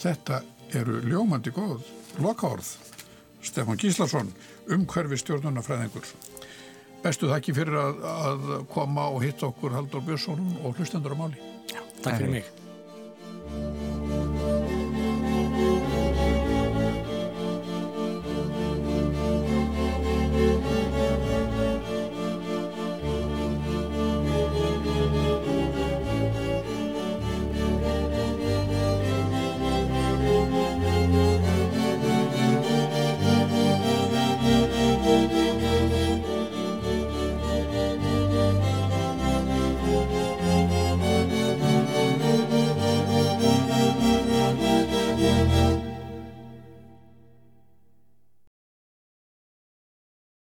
Þetta eru ljómandi góð lokaorð. Stefán Gíslason, umhverfi stjórnunafræðingur. Bestu þakki fyrir að, að koma og hitta okkur Haldur Björnsson og hlustendur á máli. Já, takk fyrir mig.